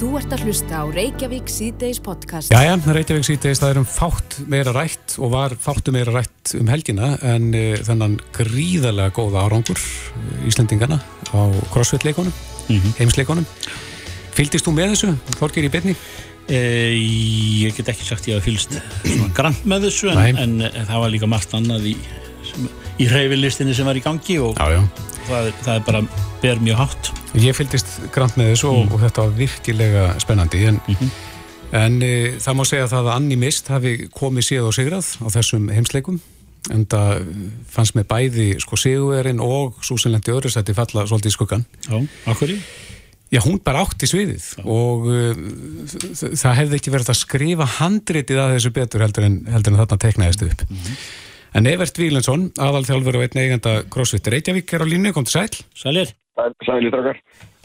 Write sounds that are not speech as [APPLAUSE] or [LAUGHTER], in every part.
Þú ert að hlusta á Reykjavík síðdeis podcast. Jæja, Reykjavík síðdeis, það er um fátt meira rætt og var fáttu meira rætt um helgina en uh, þennan gríðarlega góða árangur uh, Íslandingana á crossfit-leikonum, mm -hmm. heimsleikonum. Fylgdist þú með þessu, Þorgir í byrni? Eh, ég get ekki sagt ég að fylgst grann með þessu en, en, en það var líka margt annað í, í reyfilistinni sem var í gangi og já, já. Það, það er bara ber mjög hátt. Ég fylgdist grann með þessu mm. og, þetta var virkilega spennandi en, mm -hmm. en e, það má segja það að Anni Mist hafi komið síð og sigrað á þessum heimsleikum en það fannst með bæði sko sigurverinn og Súsinlendi Öðursætti falla svolítið í skuggan. Já, okkur í? Já, hún bara átti sviðið Já. og uh, það hefði ekki verið að skrifa handritið að þessu betur heldur en, heldur en þarna teknaðist upp. Mm -hmm. En Evert Víglensson, aðalþjálfur og einn eigenda CrossFit Reykjavík er á línu, kom til sæl. Sælir. Sælir, drakkar.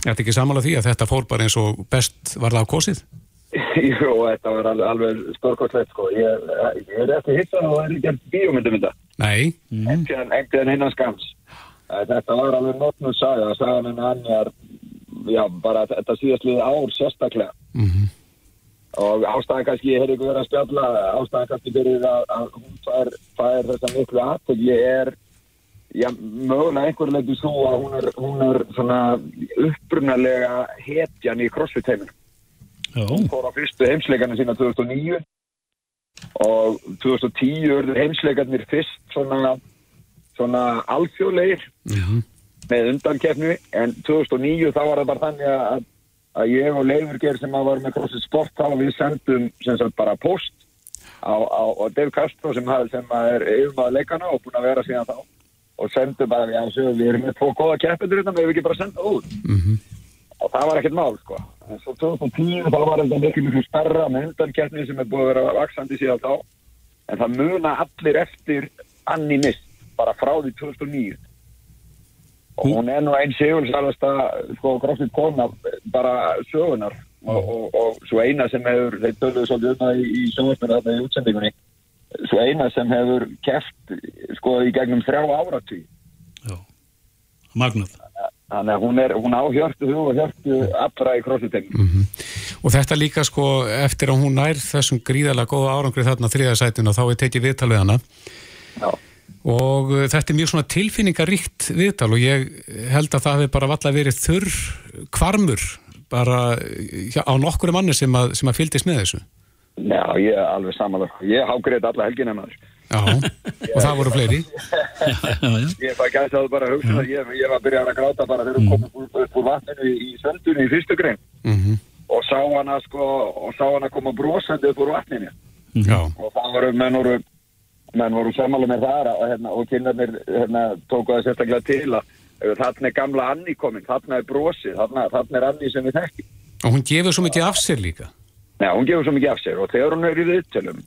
Þetta ekki samála því að þetta fór bara eins og best var það á kosið? [LAUGHS] Jú, þetta var alveg, alveg stórkostlegt sko. Ég, ég er eftir hittan og það er ekki bíómyndum þetta. Nei. Mm. Engtiðan hinnan skams. Þetta var alveg notnum saga. Sagan en annar, já, bara þetta síðast liði ár sérstaklega. Mm og ástæðan kannski, ég hef ekki verið að spjalla ástæðan kannski að, að hún fær, fær þessa miklu aðtökli er já, mögulega einhverju leitur svo að hún er, hún er svona upprunalega hetjan í crossfit heiminn hún fór á fyrstu heimsleikarnir sína 2009 og 2010 verður heimsleikarnir fyrst svona svona alþjóðleir með undankefnu en 2009 þá var það bara þannig að að ég og Leifurger sem að var með CrossFit Sport þá við sendum sem sagt bara post á, á, á Dave Castro sem, sem er yfirmaður leikana og búin að vera síðan þá og sendum bara, já, svo, við erum með tvo góða keppendur hérna, við hefum ekki bara sendað út? Mm -hmm. og það var ekkert mál, sko. En svo 2010 þá var þetta miklu miklu starra með undankeppni sem er búin að vera vaksandi síðan þá, en það muna allir eftir Anni Mist bara frá því 2009 og hún er nú einn sigulsalasta sko grófið kona bara sögunar og, og, og svo eina sem hefur, þeir döluðu svolítið um það í, í sjónvöldinu þarna í útsendingunni svo eina sem hefur keft sko í gegnum þrjá áratví Já, magnað. Þannig að hún er, hún á hjörtu og hjörtu allra í crossfit-tegn mm -hmm. Og þetta líka sko eftir að hún nær þessum gríðalega góða árangrið þarna þriðasætun og þá er tekið viðtal við hana. Já. Og uh, þetta er mjög svona tilfinningaríkt viðtal og ég held að það hefur bara valla verið þurr kvarmur bara á nokkuru manni sem að, sem að fyldist með þessu Já, ég er alveg samanlega ég hágrið alla helgin en maður Já, og það voru fleiri [LAUGHS] Ég var gætið að bara hugsa það ég, ég var að byrja að gráta bara þegar við mm. komum upp úr vatninu í, í söndunni í fyrstu grein mm -hmm. og sá hana sko og sá hana koma brosandi upp úr vatninu Já. og það voru menn voru menn voru samála með það og, hérna, og kynarnir hérna, tóku það sérstaklega til að þarna er gamla Anni komin, þarna er brosið, þarna, þarna er Anni sem við þekkjum. Og hún gefur svo mikið af sér líka? Já, hún gefur svo mikið af sér og þegar hún er í viðtölum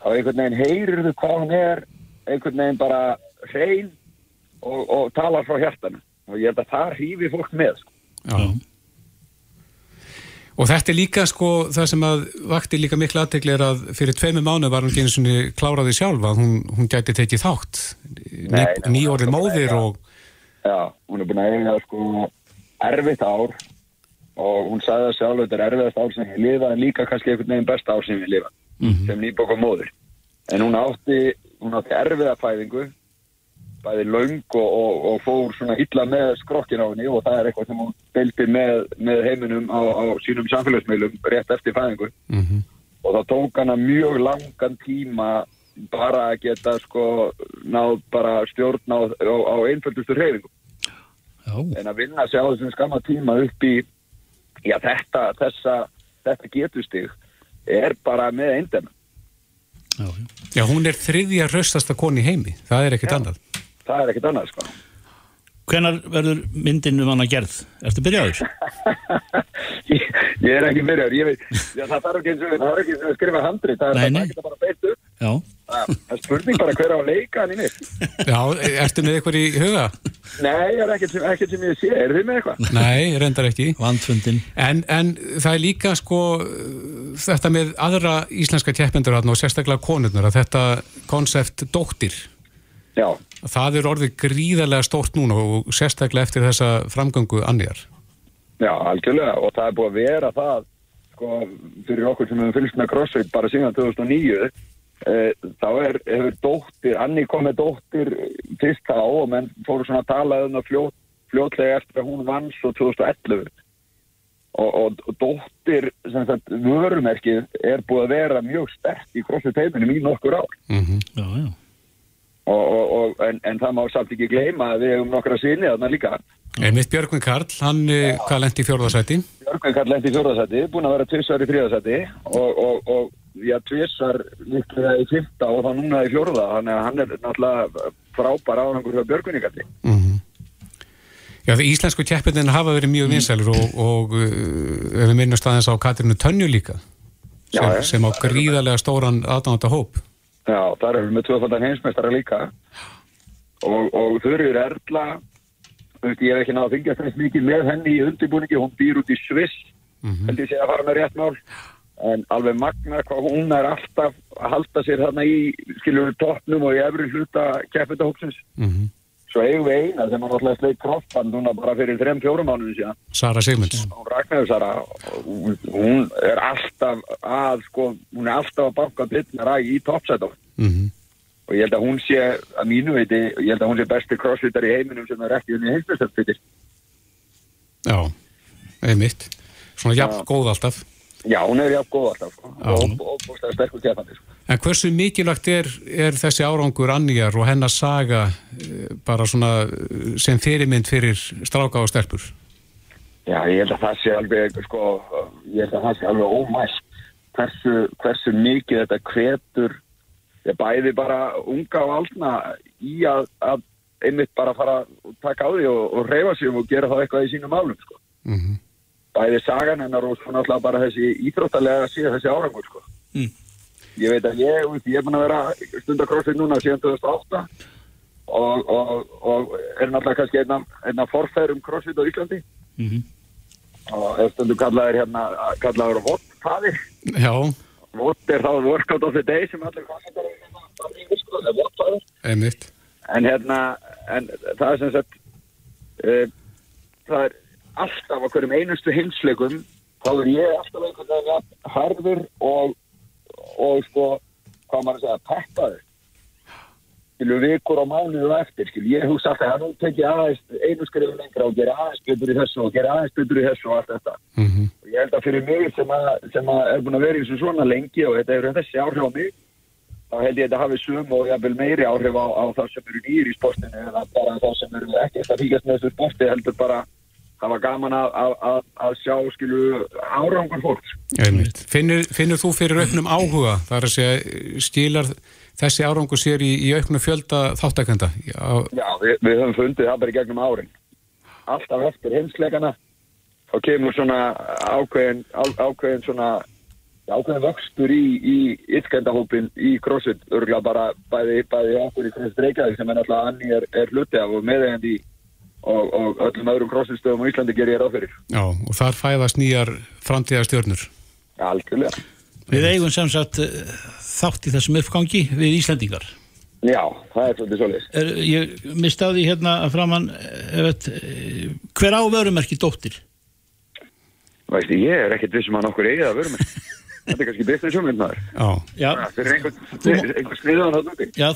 þá einhvern veginn heyrir þú hvað hún er, einhvern veginn bara hrein og, og talar frá hjartanu og ég held að það hýfi fólk með. Sko. Já. Og þetta er líka sko það sem að vakti líka miklu aðtegli er að fyrir tveimu mánu var hún ekki eins og kláraði sjálf að hún, hún gæti tekið þátt Ný, nýjórið móðir og Já, hún er búin að eiga sko erfitt ár og hún sagði að sjálf þetta er erfiðast ár sem ég lifa en líka kannski einhvern veginn besta ár sem ég lifa mm -hmm. sem nýbók og móður en hún átti, hún átti erfiða fæðingu bæði laung og, og, og fór svona illa með skrokkin á henni og það er eitthvað sem hún deildi með, með heiminum á, á sínum samfélagsmeilum rétt eftir fæðingu mm -hmm. og það tók hana mjög langan tíma bara að geta sko náð bara stjórn á, á, á einföldustu reyfingu en að vinna sig á þessum skamma tíma upp í já þetta, þessa, þetta getustig er bara með eindema Já, já, hún er þriðja raustasta koni heimi, það er ekkert annað. það er ekkert annað sko Hvenar verður myndin um hana gerð? Ertu byrjaður? ég, ég er ekki byrjaður ég veit, já, það þarf ekki eins og að skrifa handri, það er ekki bara beitt upp. Það er spurning bara hver á að leika hann í nýtt Já, ertu með eitthvað í huga? Nei, ég er ekkert sem ég sé, er þið með eitthvað? Nei, reyndar ekki. Vandfundin en, en það er líka sko þetta með aðra íslenska tjeppendur og sérstaklega konurnar að þetta konsept dóttir Já Það er orðið gríðarlega stórt núna og sérstaklega eftir þessa framgöngu annjar. Já, algjörlega og það er búið að vera það sko, fyrir okkur sem hefur fylgst með crossfit bara síðan 2009 e, þá er, hefur dóttir Anni kom með dóttir fyrst þá og menn fóru svona að tala um það fljót, fljótlega eftir að hún vann svo 2011 og, og, og dóttir sagt, vörumerkið er búið að vera mjög sterk í crossfit heiminum í nokkur ár mm -hmm. Já, já Og, og, en, en það má samt ekki gleyma að við hefum nokkra sinni þarna líka. Einmitt Björgvin Karl, hann ja. Eh, hvað lendi í fjórðarsæti? Björgvin Karl lendi í fjórðarsæti, búin að vera tvissar í þriðarsæti og, og já, tvissar líklega í fymta og þá núna í fjórða, þannig að hann er náttúrulega frábær áhengur hjá Björgvin í Karli. Mm -hmm. Já, því íslensku tjeppindin hafa verið mjög vinsælur og ef við minnum staðins á Katrinu Tönju líka, sem, já, sem á gríðarlega stóran aðdáðanda hóp. Já, það er með tvöfaldan heimsmeistara líka og, og þurfur Erla veist, ég hef ekki náða að fengja þess mikið með henni í undirbúningi, hún býr út í Sviss mm -hmm. held ég sé að fara með rétt mál en alveg magna hvað hún er alltaf að halda sér þarna í skiljum við toppnum og í efri hluta keppendahóksins mm -hmm. Svo eigum við eina sem hann alltaf sleitt kroppband núna bara fyrir 3-4 mánuðin síðan. Sara Sigmunds. Hún Ragnarður Sara hún er alltaf að sko, hún er alltaf að banka blittnar í toppsætum mm -hmm. og ég held að hún sé að mínu veiti, ég held að hún sé besti crossfitter í heiminum sem er ekki unni heimsbjörnstöfnfittir Já, einmitt. Svona jafn góð alltaf. Já, hún er jafn góð alltaf sko. og, og, og sterkur kefandi sko. En hversu mikilvægt er, er þessi árangur Anníjar og hennar saga eh, bara svona eh, sem fyrirmynd fyrir stráka og stelpur? Já, ég held að það sé alveg sko, ég held að það sé alveg ómæst hversu, hversu mikið þetta kvetur ég bæði bara unga og aldna í að, að einmitt bara fara að taka á því og, og reyfa sig um og gera það eitthvað í sínum málum sko. mm -hmm. bæði sagan hennar og svona alltaf bara þessi íþróttalega síðan þessi árangur sko. mm. Ég veit að ég, ég er búin að vera stundakrossið núna síðan 2008 og, og, og er náttúrulega kannski einna, einna forfærum crossfit á Íslandi mm -hmm. og er stundu kallaður hérna kallaður Vottfaði já Vott er þá workout of the day sem allir crossfittar Einmitt. En hérna, en það er sem sagt, uh, það er alltaf á hverjum einustu hinsleikum, þá er ég alltaf einhvern veginn harður og, og sko, hvað maður segja, peppaður. Skilju, vikur og mánuðu eftir, skilju, ég hugsa alltaf að nú tek ég aðeins einu skrifin lengra og gera aðeins betur í þessu og gera aðeins betur í þessu og allt þetta. Mm -hmm. Og ég held að fyrir mig sem að, sem að er búin að vera í þessu svona lengi og þetta er þessi áhrif á mig, þá held ég að þetta hafi sum og jafnvel meiri áhrif á, á það sem eru nýri í sportinu bara það sem eru ekkert að fíkast með þessu sporti heldur bara það var gaman að, að, að sjá skilu árangur fólks. Finnur, finnur þú fyrir auknum áhuga? Þar að segja skilar þessi árangur sér í, í auknum fjölda þáttakenda? Já, Já við, við höfum fundið það bara í gegnum árin. Alltaf eftir heimsleikana þá kemur svona ákveðin ákveðin svona ákveðin vöxtur í, í ytkendahópin í CrossFit örgulega bara bæði, bæði okkur í CrossFit Reykjavík sem er náttúrulega anni er, er hluti af og meðegandi og, og öllum öðrum CrossFit stöðum á Íslandi ger ég ráð fyrir. Já, og þar fæðast nýjar framtíðastjörnur. Ja, algjörlega. Við eigum sem sagt eh, þátt í þessum uppgangi við Íslandingar. Já, það er svolítið svolítið. Ég mistaði hérna framann eh, eh, hver á vörumerki dóttir? Væsti, ég er ekkert vissum að nokkur eigið að vörumerki. [LAUGHS] Þetta er kannski business hugmynd maður. Já. Það er einhvern, skriðan á þetta. Já,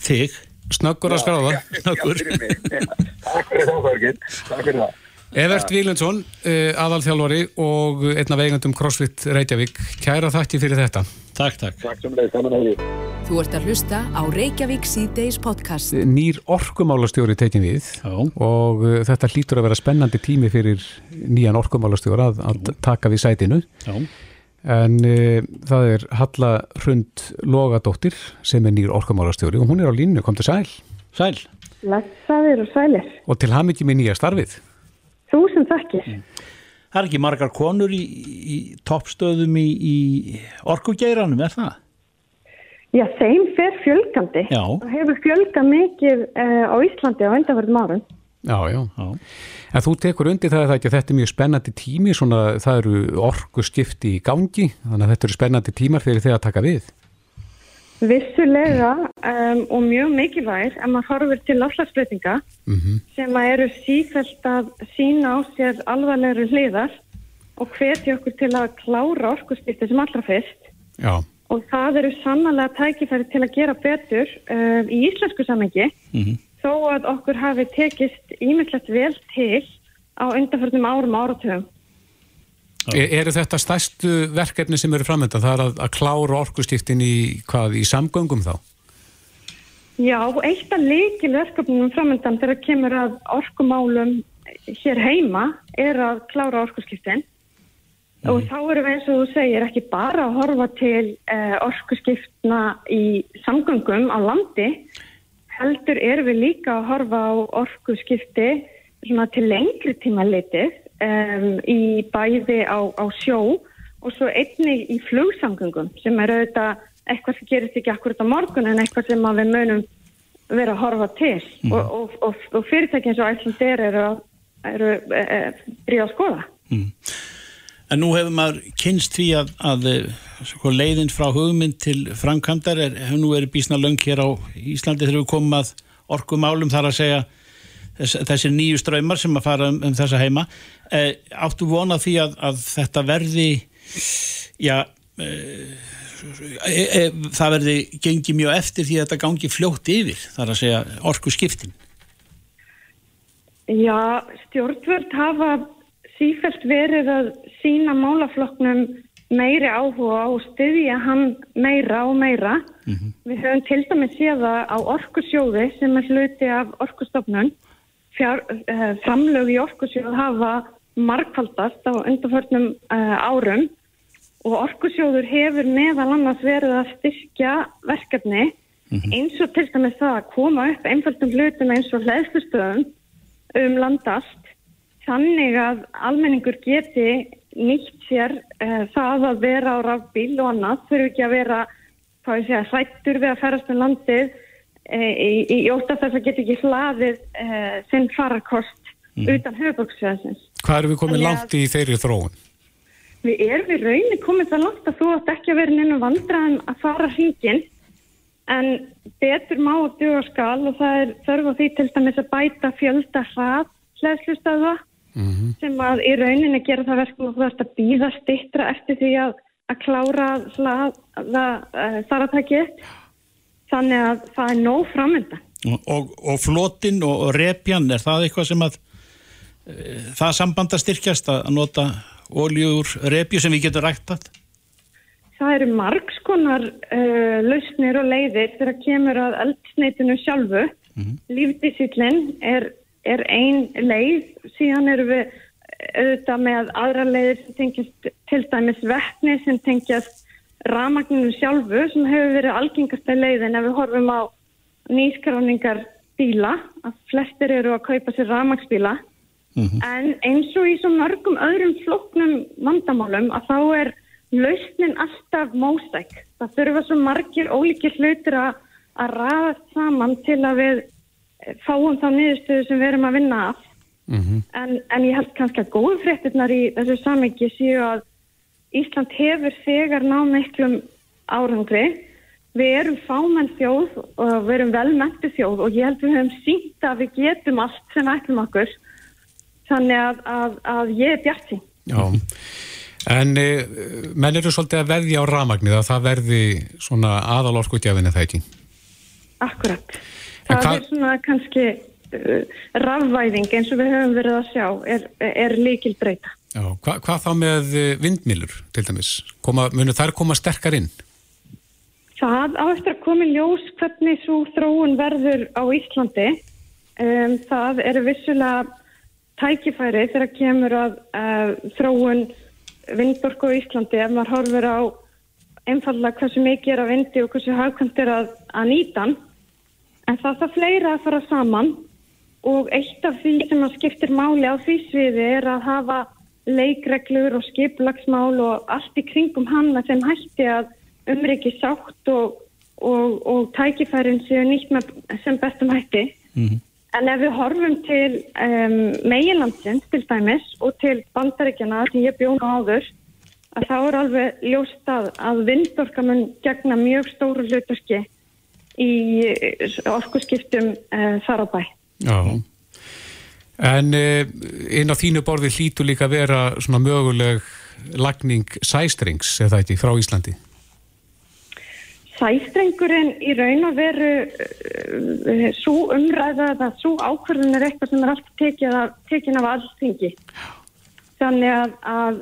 þig. Snöggur að skráða. Snöggur. Takk fyrir það, Þorgin. Takk fyrir það. Evert Víglundsson, eh, aðalþjálfari og einn af eigandum CrossFit Reykjavík. Kæra þakki fyrir þetta. Takk, takk. Takk sem leið, saman að því. Þú ert að hlusta á Reykjavík C-Days podcast. Nýr orkumálastjóri tekin við Já. og uh, þetta hlýtur að vera spennandi tími fyrir nýjan orkumálastjóra að, að taka við sætinu. Já en e, það er Halla Hrund Logadóttir sem er nýr orkamálastjóri og hún er á línu, kom til sæl. Sæl. Læsaðir og sælir. Og til ham ekki með nýja starfið. Þú sem þekkir. Mm. Það er ekki margar konur í, í toppstöðum í, í orkugeiranum, er það? Já, þeim fer fjölgandi. Já. og hefur fjölgað mikið uh, á Íslandi á vendaverðum árum Já, já, já En þú tekur undir það að þetta er mjög spennandi tími, svona það eru orgu skipti í gangi, þannig að þetta eru spennandi tímar fyrir þig að taka við. Vissulega um, og mjög mikilvægir ef maður horfur til láslagsbreytinga mm -hmm. sem að eru sífælt að sína á sér alvarlegri hliðar og hvetja okkur til að klára orkustífti sem allra fyrst. Já. Og það eru sannlega tækifæri til að gera betur uh, í íslensku samengi mm -hmm. Þó að okkur hafi tekist ímyndilegt vel til á undanförnum árum áratugum. Er, eru þetta stærstu verkefni sem eru framönda? Það er að, að klára orkustíftin í, í samgöngum þá? Já, eitt af leikil verkefnum framöndan þegar kemur að orkumálum hér heima er að klára orkusskiptin mm. og þá erum við eins og þú segir ekki bara að horfa til uh, orkusskiptna í samgöngum á landi heldur erum við líka að horfa á orkusskipti til lengri tíma litið um, í bæði á, á sjó og svo einni í flugsamgöngum sem er auðvitað eitthvað sem gerist ekki akkurat á morgun en eitthvað sem við munum vera að horfa til mm. og, og, og, og fyrirtækinn svo ætlandir eru, eru e, e, bríða að skoða. Mm. En nú hefur maður kynst því að, að sko, leiðin frá hugmynd til framkvæmdar er, hefur nú verið bísna löng hér á Íslandi þegar við komum að orkumálum þar að segja þess, þessir nýju ströymar sem að fara um, um þessa heima. E, áttu vonað því að, að þetta verði já e, e, það verði gengið mjög eftir því að þetta gangi fljótt yfir þar að segja orku skiptin Já, stjórnvöld hafa sífælt verið að sína málafloknum meiri áhuga og styðja hann meira og meira. Mm -hmm. Við höfum til dæmis séða á orkusjóði sem er hluti af orkustofnun fjár, uh, framlög í orkusjóð hafa markfaldast á undanförnum uh, árum og orkusjóður hefur meðal annars verið að styrkja verkefni mm -hmm. eins og til dæmis það að koma upp einföldum hlutum eins og hlæðslustöðum um landast þannig að almenningur geti nýtt sér uh, það að vera á rafbíl og annað þurfu ekki að vera hrættur við að ferast um landið Eh, í, í óttast þess að geta ekki hlaðið uh, sinn fararkost mm. utan höfuborgsveðsins. Hvað eru við komið langt í þeirri þróun? Við erum við raunin komið það langt að þú ætti ekki að vera nefnum vandraðan að fara hringin en betur má að duga skal og það er þörf á því til dæmis að bæta fjölda hrað hlæðslustöða mm -hmm. sem að í rauninni gera það verkum og þú ert að býða stittra eftir því að, að klára þaratækið þannig að það er nóg framönda og, og flotin og, og repjan er það eitthvað sem að e, það sambandastyrkjast að nota oljur repju sem við getum rættat Það eru margskonar uh, lausnir og leiðir þegar kemur að eldsneitinu sjálfu mm -hmm. lífdísillin er, er ein leið síðan eru við auðvitað með aðra leiðir sem tengjast til dæmis vettni sem tengjast ramagninu sjálfu sem hefur verið algengasta leiðin ef við horfum á nýskráningar bíla, að flestir eru að kaupa sér ramagsbíla mm -hmm. en eins og í svo mörgum öðrum floknum vandamálum að þá er lausnin alltaf móstæk. Það þurfa svo margir ólíkir hlutir að, að ræðast saman til að við fáum þá niðurstöðu sem við erum að vinna af mm -hmm. en, en ég held kannski að góðu fréttinnar í þessu samengi séu að Ísland hefur þegar náð miklum árangri. Við erum fámenn þjóð og við erum velmæntu þjóð og ég held við höfum sínt að við getum allt sem ætlum okkur. Þannig að, að, að ég er bjart sín. Já, en e, menn eru svolítið að veðja á ramagnir að það verði svona aðalorskutjafin eða ekki? Akkurat. Það hva... er svona kannski uh, rafvæðing eins og við höfum verið að sjá er, er líkil breyta. Já, hva, hvað þá með eh, vindmilur til dæmis? Koma, munu þær koma sterkar inn? Það á eftir að koma í ljós hvernig svo þróun verður á Íslandi. Um, það eru vissulega tækifæri þegar kemur að uh, þróun vindborku á Íslandi ef maður horfur á einfallega hversu mikið er að vindi og hversu hagkvæmt er að, að nýta hann. En það það fleira að fara saman og eitt af því sem að skiptir máli á því sviði er að hafa leikreglur og skiplagsmál og allt í kringum hann að þeim hætti að umriki sátt og, og, og tækifærin séu nýtt með sem bestum hætti. Mm -hmm. En ef við horfum til um, meilandsins til dæmis og til bandaríkjana sem ég bjóna áður, að þá er alveg ljóst að, að vindorka mun gegna mjög stóru hlutarki í orkuskiptum uh, þar á bæ. Já, en uh, inn á þínu borði hlýtu líka að vera svona möguleg lagning sæstrings, eða þetta, frá Íslandi? Sæstrengurinn í raun og veru uh, svo umræða að svo ákvörðun er eitthvað sem er alltaf tekin af alltingi. Þannig að, að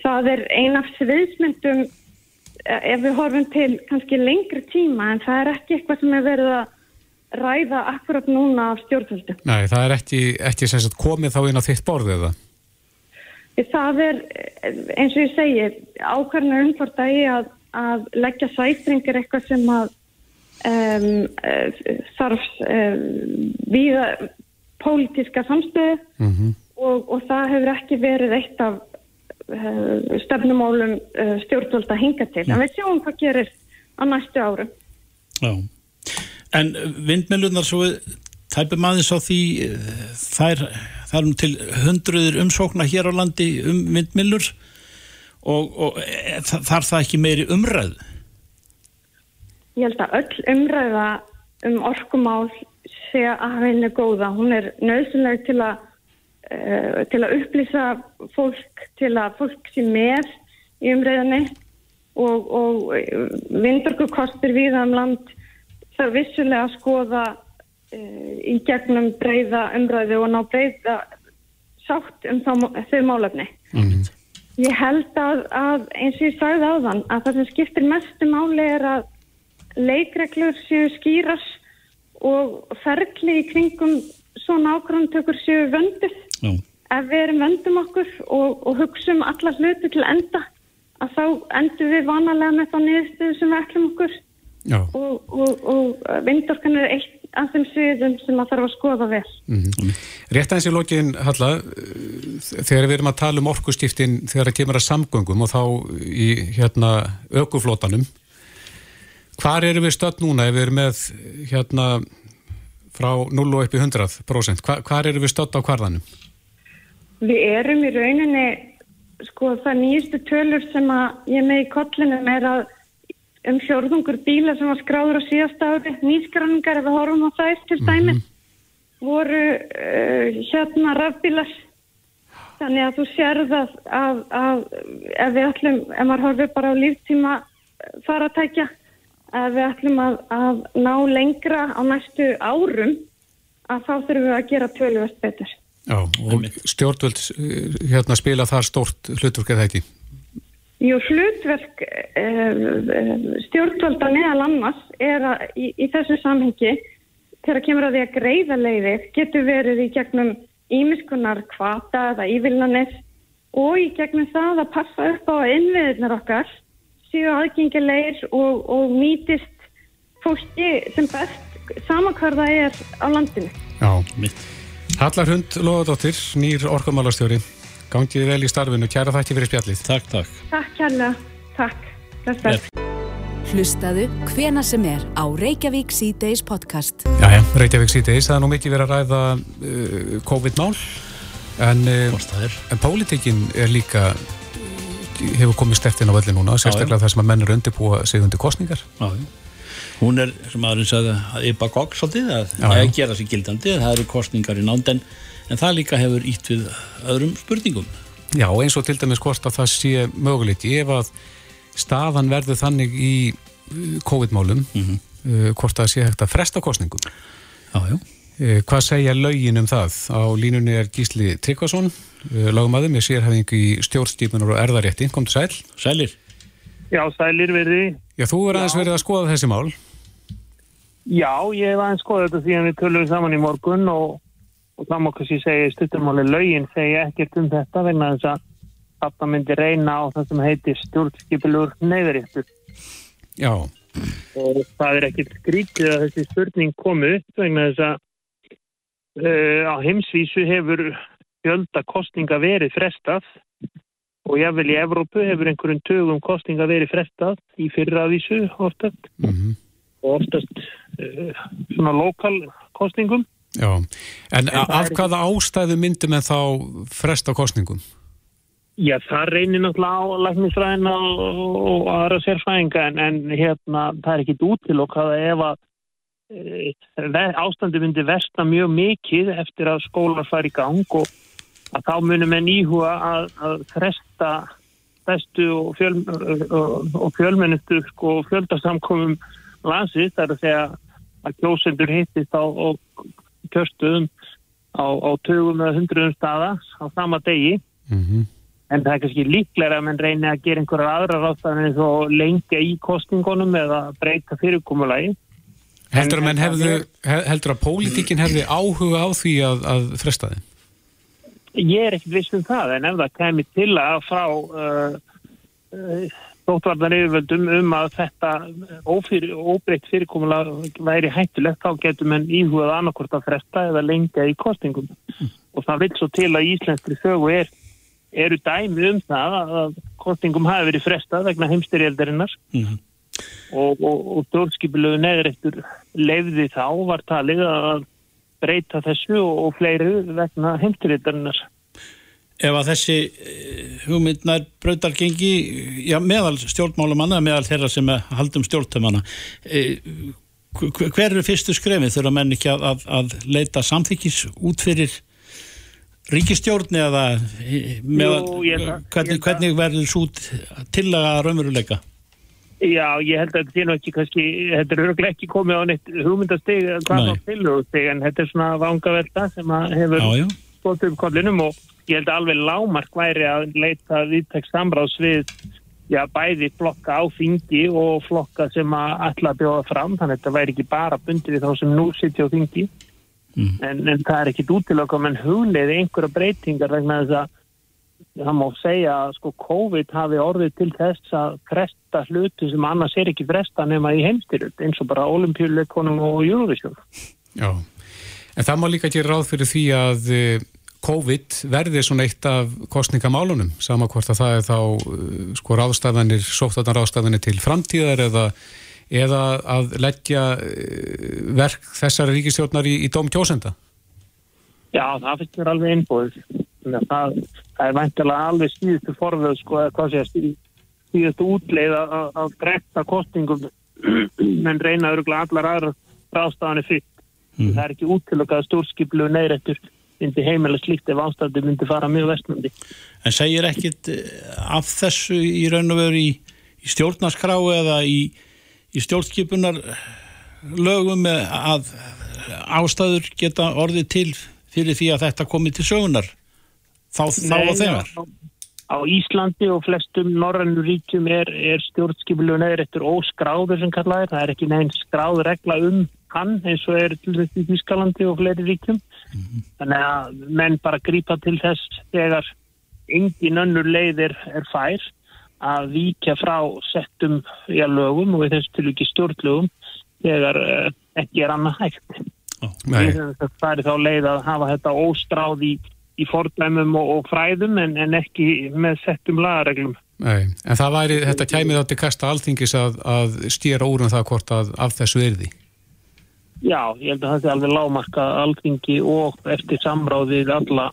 það er ein af sviðsmyndum ef við horfum til kannski lengri tíma en það er ekki eitthvað sem er verið að ræða akkurat núna af stjórnvöldu. Nei, það er ekki, ekki komið þá inn á þitt borðið það? Það er, eins og ég segi, ákvarðinu umfort að ég að, að leggja sæstringir eitthvað sem að um, þarf um, viða pólitíska samstöðu mm -hmm. og, og það hefur ekki verið eitt af stefnumálum uh, stjórnvöld að hinga til. En við sjáum hvað gerir á næstu árum. Já. En vindmjölunar svo tæpum aðeins á því þær, það er um til hundruður umsókna hér á landi um vindmjölur og, og þarf það ekki meiri umræð? Ég held að öll umræða um orkumál sé að henni góða. Hún er nöðsynleg til að uh, til að upplýsa fólk til að fólk sé með í umræðinni og, og vindorku kostir við um land þarf vissulega að skoða uh, í gegnum breyða umræðu og ná breyða sátt um þá, þau málefni. Mm. Ég held að, að eins og ég sagði á þann að það sem skiptir mestu máli er að leikreglur séu skýras og ferli í kringum svona ákvæmtökur séu vönduð. Ef við erum vöndum okkur og, og hugsaum alla hluti til enda að þá endur við vanalega með þá niðurstöðu sem við ætlum okkur Já. og, og, og vindorkan er eitt af þeim sviðum sem að þarf að skoða vel. Mm -hmm. Rétt aðeins í lokin, Halla, þegar við erum að tala um orkustiftin þegar það kemur að samgöngum og þá í hérna ökuflótanum, hvar eru við stödd núna ef við erum með hérna frá 0 og upp í 100%? Hva, hvar eru við stödd á hvarðanum? Við erum í rauninni, sko það nýjastu tölur sem að ég með í kollinum er að um fjörðungur bíla sem var skráður á síðast ári, nýskranningar ef við horfum á það til dæmi, mm -hmm. voru uh, hérna rafbílar. Þannig að þú sérð að, að, að ef við ætlum, ef maður horfið bara á líftíma faratækja, að við ætlum að, að ná lengra á næstu árum, að þá þurfum við að gera tölvöst betur. Já, og stjórnvöld eh, hérna spila þar stórt hlutverk eða ekki? Jú, hlutverk uh, stjórnvölda meðal annars er að í, í þessu samhengi þegar kemur að því að greiða leiðir getur verið í gegnum ímiskunar kvata eða ívillanir og í gegnum það að passa upp á innviðirnar okkar síðu aðgengilegir og, og nýtist fólki sem best samakvarða er á landinu. Já, mitt. Hallar Hund Lóðadóttir, nýr orkumálastjóri. Gangið vel í starfinu, kæra þakki fyrir spjallið. Takk, takk. Takk kærlega, takk. Bless, Hlustaðu hvena sem er á Reykjavík C-Days podcast. Jæja, Reykjavík C-Days, það er nú mikið verið að ræða uh, COVID-mál, en, uh, en pólitekinn er líka, hefur komið stertinn á völli núna, sérstaklega þar sem að menn eru undirbúa sig undir kostningar. Já, hún er, sem aðurinn sagði, að ypa gogg svolítið, að það er að gera sig gildandi, það eru kostningar í nánd, en en það líka hefur ítt við öðrum spurningum. Já, eins og til dæmis hvort að það sé mögulegt ef að staðan verður þannig í uh, COVID-málum mm -hmm. hvort að sé hægt að fresta kostningum. Já, já. Uh, hvað segja laugin um það? Á línunni er Gísli Tryggvason, uh, lagumæðum, ég sér hefðing í stjórnstýpunar og erðarétti. Kom til sæl. Sælir. Já, sælir verði. Já, þú er aðeins verið að skoða þessi mál. Já, ég hef aðeins skoðað þetta því að við tölum saman í morgun og og má kannski segja stuttumáli laugin segja ekkert um þetta vegna þess að þetta myndi reyna á það sem heitir stjórnskipilur neyðuréttur. Já. Og það er ekkert skrítið að þessi spurning komu upp vegna þess að á heimsvísu hefur fjölda kostninga verið frestað og jável í Evrópu hefur einhverjum tögum kostninga verið frestað í fyrravísu oftast mm -hmm. og oftast uh, svona lokal kostningum Já, en, en af hvaða ástæðu myndum en þá fresta kostningum? Já, það reynir náttúrulega á læknisfræðina og, og aðra sérfræðinga en, en hérna, það er ekkit útilokkað ef að ástandi myndi versta mjög mikið eftir að skólar fari í gang og að þá munum en íhuga að, að fresta bestu og, fjöl, og, og fjölmennustu sko, fjöldasamkomum landsins, það er að segja að kjósendur hittist á kjörstuðum á, á tögum eða hundruðum staða á sama degi mm -hmm en það er kannski líklega að mann reyni að gera einhverjar aðra ráðstæðan eins og lengja í kostingunum eða breyta fyrirkomulagi. Heldur að, hefðu, heldur að pólitíkin hefði áhuga á því að, að fresta þið? Ég er ekkert viss um það en ef það kemur til að frá uh, uh, þóttvarnar yfirvöldum um að þetta óbreytt fyrirkomulega væri hættulegt þá getur mann íhugað annarkort að fresta eða lengja í kostingum mm. og það vil svo til að íslenskri sögu er eru dæmi um það að kostingum hafi verið frestað vegna heimstyrjaldarinnar mm. Og, og, og stjórnskipilögu neðrættur lefði þá var talið að breyta þessu og, og fleiri vegna heimstyrjaldarinnar. Ef að þessi eh, hugmyndnar brautargengi, já meðal stjórnmálumanna, meðal þeirra sem haldum stjórntömanna, eh, hver eru fyrstu skrefið þurfa menn ekki að, að, að leita samþykis út fyrir ríkistjórn eða með, Jú, ég, hvernig, hvernig verður svo til að raunveruleika? Já, ég held að þetta sé nú ekki kannski, þetta er öruglega ekki komið á neitt hugmyndasteg tilhugusteg en þetta er svona vangavelta sem hefur stótt upp kollinum og ég held að alveg lámark væri að leita viðtækt samráðs við já, bæði flokka á þingi og flokka sem að alla bjóða fram þannig að þetta væri ekki bara bundið við þá sem nú sitja á þingi. Mm. en, en það er ekkit útilöku menn hugleiði einhverja breytingar vegna þess að það má segja að sko COVID hafi orðið til þess að fresta hluti sem annars er ekki fresta nema í heimstyrjult eins og bara olimpíuleikonum og Eurovision Já, en það má líka ekki ráð fyrir því að eh, COVID verði svona eitt af kostningamálunum, sama hvort að það er þá eh, sko ráðstafanir, sóttarnar ráðstafanir til framtíðar eða eða að leggja eh, verk þessari ríkistjórnar í, í dóm kjósenda? Já, það finnst mér alveg einbúið. Það, það er væntilega alveg síðustu forvöð, sko, hvað sé, síðustu útleið að breyta kostningum [CLEARS THROAT] menn reyna öruglega allar aðra ráðstafanir fyrst. Mm. Það er ekki útilökað stórskiplu neyrættur myndi heimilega slíkt ef ástandi myndi fara mjög vestmöndi. En segir ekkit eh, af þessu í raun og veru í, í stjórnarskrá eða í í stjórnskipunar lögum að ástæður geta orðið til fyrir því að þetta komi til sögunar þá, þá og þegar á Íslandi og flestum norrannu ríkjum er, er stjórnskipulun eða eftir óskráður sem kallaði það er ekki neinn skráð regla um hann eins og er til þess í Ískalandi og fleiri ríkjum. Mm -hmm. þannig að menn bara grípa til þess þegar engin önnur leið er, er fær að víkja frá settum í að lögum og þessu til ekki stjórnlögum þegar uh, ekki er annað hægt. Oh, það er þá leið að hafa þetta óstráð í, í fordæmum og, og fræðum en, en ekki með settum lagareglum. Nei, en það væri, þetta kæmið átti kasta alþingis að, að stýra úr um það hvort að af þessu erði? Já, ég held að það er alveg lámarka alþingi og eftir samráðið alla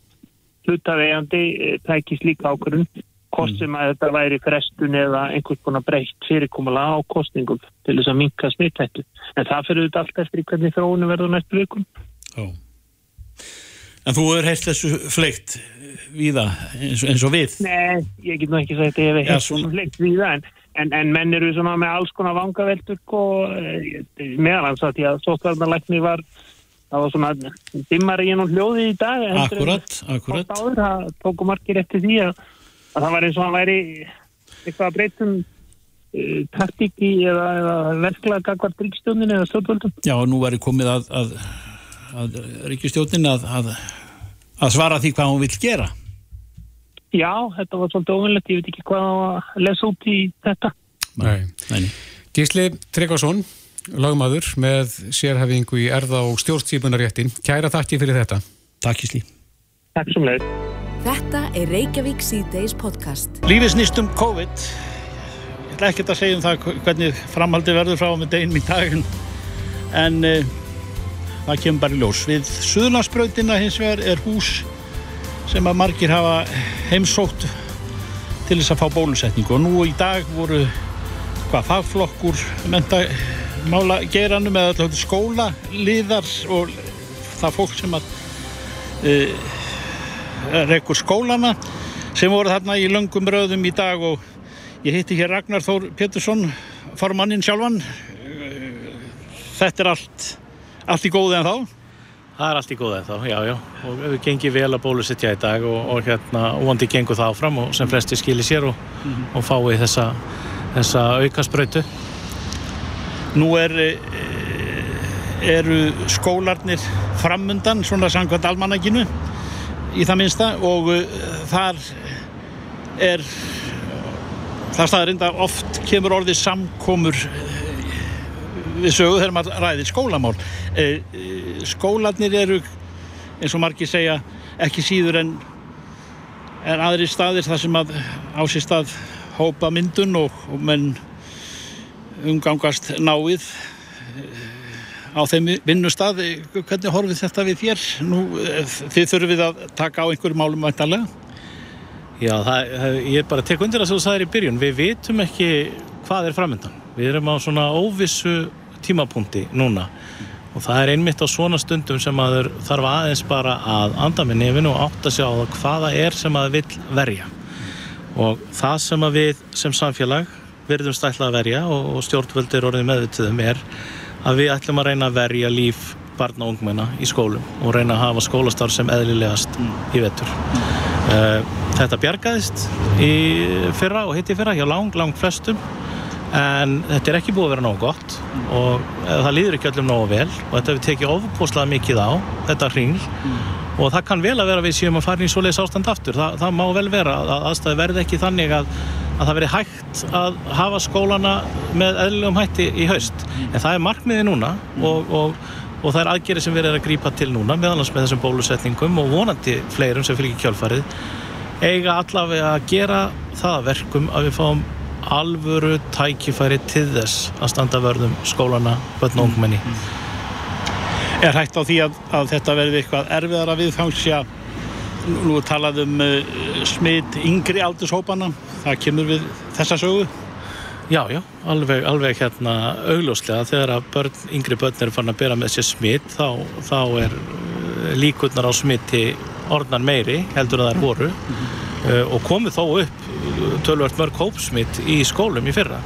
hlutavegandi eh, tækist líka ákvörðun hvort sem að þetta væri frestun eða einhvers konar breytt fyrirkomala á kostningum til þess að minka smittættu. En það fyrir auðvitað allt eftir hvernig þróunum verður næstu vikum. Já. En þú er heilt þessu fleikt viða eins, eins og við? Nei, ég get nú ekki sagt að ég hef heilt þessu fleikt viða en, en, en menn eru svona með alls konar vangaveldur og eh, meðan hans að því að sótvarnarleikni var það var svona dimmar í ennum hljóði í dag. Akkurat, akkurat. Það tóku margir eftir því að að það var eins og hann væri eitthvað að breytum uh, taktíki eða, eða verklega gagvart ríkistjónin eða stjórnvöldum. Já, nú væri komið að, að, að ríkistjónin að, að svara því hvað hún vil gera. Já, þetta var svolítið ofinlegt, ég veit ekki hvað að lesa út í þetta. Nei. Nei. Gísli Tryggvason, lagmaður með sérhefingu í erða og stjórnstípunaréttin. Kæra takki fyrir þetta. Takk Gísli. Takk sem leið. Þetta er Reykjavík C-Days podcast. Lífið snýst um COVID. Ég ætla ekki að segja um það hvernig framhaldi verður frá með deginn í daginn. En uh, það kemur bara í ljós. Við Suðlandsbrautina hins vegar er hús sem að margir hafa heimsótt til þess að fá bólusetningu. Og nú í dag voru hvað fagflokkur mentamála geranum eða alltaf skóla liðar og það fólk sem að uh, rekkur skólana sem voru þarna í löngum röðum í dag. Og ég hitti hér Ragnar Þór Pétursson formannin sjálfan. Þetta er allt allt í góði en þá Það er allt í góða þá, já, já, og við gengum vel að bólusetja í dag og, og hérna, vondi gengur það áfram og sem flesti skilir sér og, mm -hmm. og fái þessa, þessa aukaspröytu. Nú er, eru skólarnir framundan, svona sangkvæmt almanækinu í það minsta og uh, þar er, það staðar enda oft kemur orðið samkomur við sögu þegar maður ræðir skólamál. Skólanir eru, eins og margir segja, ekki síður en, en aðri staðir þar sem að ásist að hópa myndun og, og menn umgangast náið á þeim vinnustad. Hvernig horfið þetta við þér? Nú, þið þurfið að taka á einhverju málum vantarlega? Já, það, ég er bara að tekja undir sem þú sagðir í byrjun. Við vitum ekki hvað er framöndan. Við erum á svona óvissu tímapunkti núna. Og það er einmitt á svona stundum sem maður þarf aðeins bara að anda með nefinu og átta sig á það hvaða er sem maður vill verja. Og það sem við sem samfélag verðum stætla að verja og stjórnvöldir orðið meðvituðum er að við ætlum að reyna að verja líf barna og ungmenna í skólum og reyna að hafa skólastarf sem eðlilegast í vettur. Þetta bjargaðist í fyrra og hitti fyrra hjá lang, lang flestum en þetta er ekki búið að vera nógu gott og það líður ekki öllum nógu vel og þetta við tekið ofbúslega mikið á þetta hringl mm. og það kann vel að vera við séum að fara í svoleiðis ástand aftur það, það má vel vera að aðstæði verði ekki þannig að, að það veri hægt að hafa skólana með eðlilegum hætti í haust en það er markmiði núna og, og, og það er aðgerið sem við erum að grípa til núna meðalans með þessum bólusetningum og vonandi fleirum sem fylgir kjálfarið eiga allavega að gera það verkum að við fáum alvöru tækifæri til þess að standa vörðum skólana börn og ungmenni. Er hægt á því að, að þetta verði eitthvað erfiðara viðfangsja? Nú talað um uh, smitt yngri aldurshópana það kemur við þessa sögu. Já, já, alveg, alveg hérna augljóslega. Þegar að börn, yngri börn eru fann að bera með sér smitt þá, þá er líkurnar á smitti orðnar meiri heldur að það er voru. Mm -hmm. uh, og komið þó upp tölvört mörg hópsmitt í skólum í fyrra.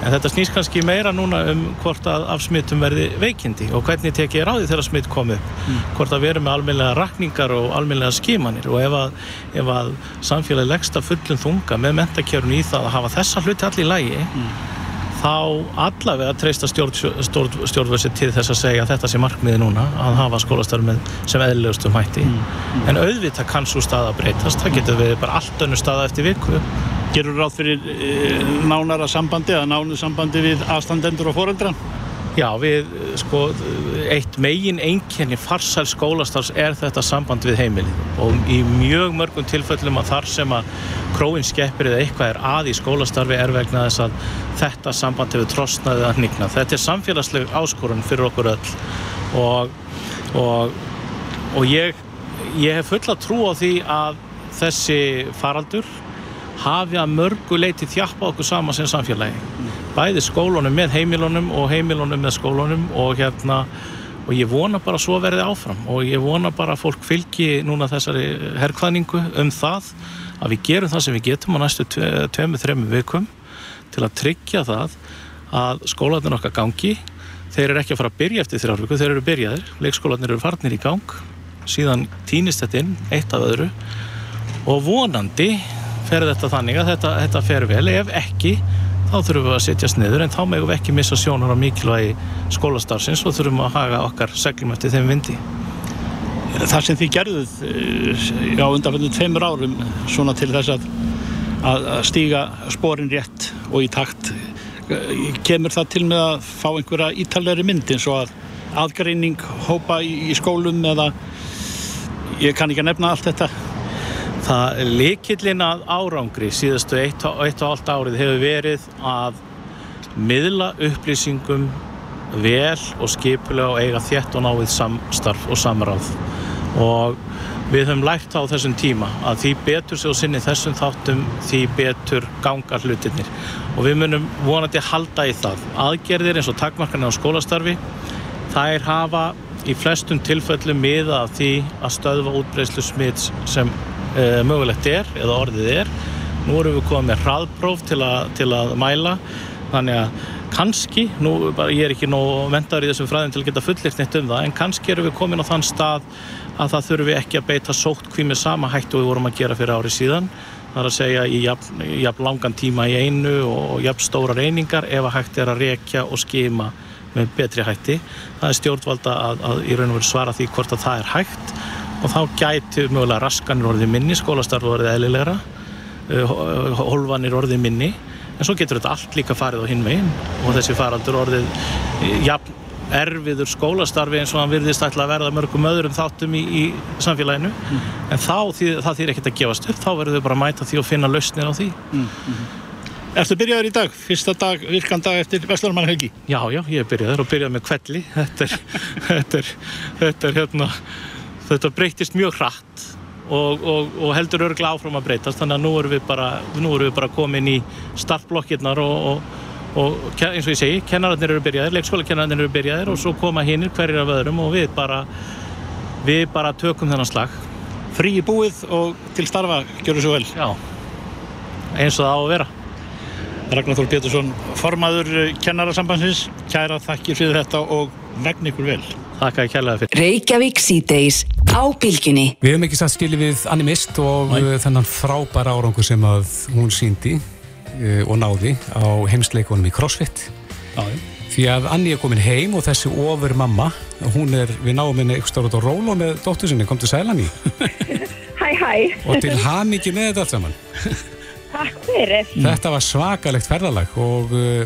En þetta snýst kannski meira núna um hvort að af smittum verði veikindi og hvernig tekið því þegar smitt komið mm. hvort að veru með almeinlega rakningar og almeinlega skimanir og ef að, ef að samfélagi leggst að fullum þunga með mentakjörun í það að hafa þessa hluti allir í lægi mm þá allavega treysta stjórnvöldsið til þess að segja að þetta sé markmiði núna að hafa skólastarfið sem eðlilegustum hætti mm, mm. en auðvitað kann svo stað að breytast það getur við bara allt önnu staða eftir viku Gerur ráð fyrir e, nánara sambandi eða nánu sambandi við aðstandendur og foreldra? Já, við, sko, eitt megin einkenni farsæl skólastars er þetta samband við heimilið. Og í mjög mörgum tilfellum að þar sem að króin skeppir eða eitthvað er að í skólastarfi er vegna þess að þetta samband hefur trosnaðið að nýgna. Þetta er samfélagsleg áskorun fyrir okkur öll. Og, og, og ég, ég hef fulla trú á því að þessi faraldur hafi að mörgu leiti þjappa okkur sama sem samfélagi bæði skólunum með heimilunum og heimilunum með skólunum og hérna og ég vona bara svo verði áfram. Og ég vona bara að fólk fylgi núna þessari herrkvæðningu um það að við gerum það sem við getum á næstu tveimu, þreimu vikum til að tryggja það að skólanir okkar gangi. Þeir eru ekki að fara að byrja eftir þrjárvíku þeir eru byrjaðir, leikskólanir eru farnir í gang. Síðan týnist þetta inn eitt af öðru. Og vonandi fer þetta þannig að þetta, þetta fer vel. Ef ekki þá þurfum við að setjast niður en þá megum við ekki missa sjónar á mikilvægi skólastarfsins og þurfum að haga okkar seglum eftir þeim vindi. Það sem þið gerðuð eh, á undanfjöndu tveimur árum svona til þess að, að stíga sporin rétt og í takt kemur það til með að fá einhverja ítalegri mynd eins og að aðgreining hópa í, í skólum eða ég kann ekki að nefna allt þetta Það likillin að árangri síðastu eitt og allt árið hefur verið að miðla upplýsingum vel og skipulega og eiga þétt og náið samstarf og samráð. Og við höfum lært á þessum tíma að því betur sér sinni þessum þáttum því betur ganga hlutinir og við munum vonandi halda í það. Aðgerðir eins og takmarkanir á skólastarfi þær hafa í flestum tilfellum miða af því að stöðva útbreyslu smitt sem e, mögulegt er eða orðið er. Nú erum við komið með hraðpróf til, a, til að mæla. Þannig að kannski, nú bara ég er ekki nóg vendar í þessum fræðin til að geta fullirt neitt um það en kannski erum við komin á þann stað að það þurfum við ekki að beita sótt hví með sama hættu við vorum að gera fyrir ári síðan. Það er að segja í jafn, jafn langan tíma í einu og jafn stóra reyningar ef að hægt er að rekja og skima með betri hætti. Það er stjórnvalda að, að í raun og veru svara því hvort að það er hægt og þá gæti mögulega raskanir orðið minni skólastarfu orðið eðlilegra holvanir orðið minni en svo getur þetta allt líka farið á hinvegin og þessi faraldur orðið jafn erfiður skólastarfi eins og hann virðist ætla að verða mörgum öðrum þáttum í, í samfélaginu mm. en þá því, það þýr ekkert að gefast upp þá verður við bara að mæta því og finna lausnir á því mm. Mm. Erstu byrjaður í dag? Fyrsta dag, virkan dag eftir Vestlurmann Helgi? Já, já, ég er byrjaður og byrjaði með kvelli þetta er, [LAUGHS] þetta er, þetta er hérna, þetta breytist mjög hratt og, og, og heldur örgla áfram að breytast. Þannig að nú erum við bara, erum við bara komin í startblokkirnar og, og eins og ég segi, kennararnir eru byrjaðir leikskólakennararnir eru byrjaðir og svo koma hinnir hverjir af öðrum og við bara við bara tökum þennan slag. Frí í búið og til starfa, gjör þú svo vel. Já, eins og það á að vera. Ragnar Þór Pétursson, formaður kennarasambansins, kæra þakkir fyrir þetta og vegn ykkur vel. Þakka ég kærlega fyrir. Reykjavík síðdeis á bylginni. Við hefum ekki satt skilið við animist og Næ. þennan frábæra árangu sem að hún síndi uh, og náði á heimsleikonum í CrossFit. Já. Því að Anni er komin heim og þessi ofur mamma, hún er við náum henni ykkur stárat á rólu með dóttur sinni, kom til sælan í. Hæ, hæ. Og til ham ekki með þetta allt saman. Takk fyrir. Þetta var svakalegt ferðalag og uh,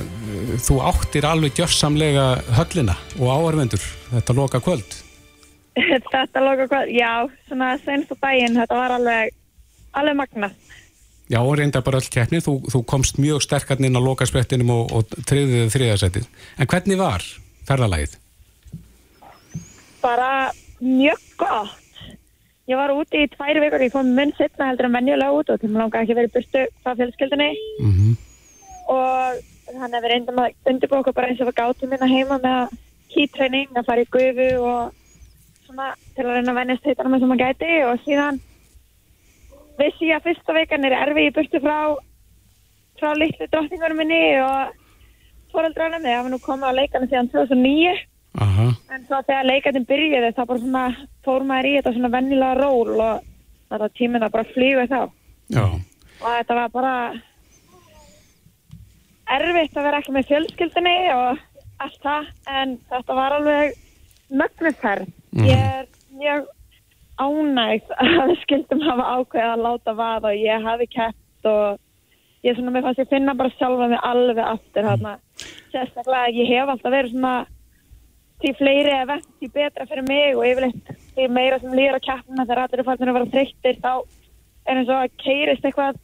þú áttir alveg gjörsamlega höllina og áarvendur þetta loka kvöld. [LAUGHS] þetta loka kvöld, já, svona senst á daginn, þetta var alveg, alveg magnast. Já, og reynda bara öll keppni, þú, þú komst mjög sterkarn inn á lokasprettinum og, og triðið þriðasettið. En hvernig var ferðalagið? Bara mjög gott. Ég var úti í tvær vikur, ég kom mun setna heldur en venjulega út og til maður langar ekki verið burtu frá fjölskyldinni mm -hmm. og þannig að við reyndum að undirbúa okkur bara eins og við gáttum minna hérna heima með kýtreining, að fara í gufu og svona til að reyna að vennast heitanum eins og maður gæti og síðan vissi ég að fyrsta veikan er erfi í burtu frá frá litlu drottingurum minni og fóröldránum, þegar við nú komum á leikana síðan 2009 Aha. en svo þegar leikandin byrjuði þá bara svona fór maður í þetta svona vennilega ról og þetta tíminn að bara flýga þá Já. og þetta var bara erfitt að vera ekki með fjölskyldinni og allt það en þetta var alveg mögnuferð mm. ég er mjög ánægt að við skildum hafa ákveð að láta vaða og ég hafi kæft og ég svona með fannst ég finna bara sjálfa mig alveg aftur hérna sérstaklega ég hef alltaf verið svona því fleiri event, því betra fyrir mig og yfirleitt því meira sem lýra á kjapna þegar allir er farin að vera þreyttir þá er eins og að keirist eitthvað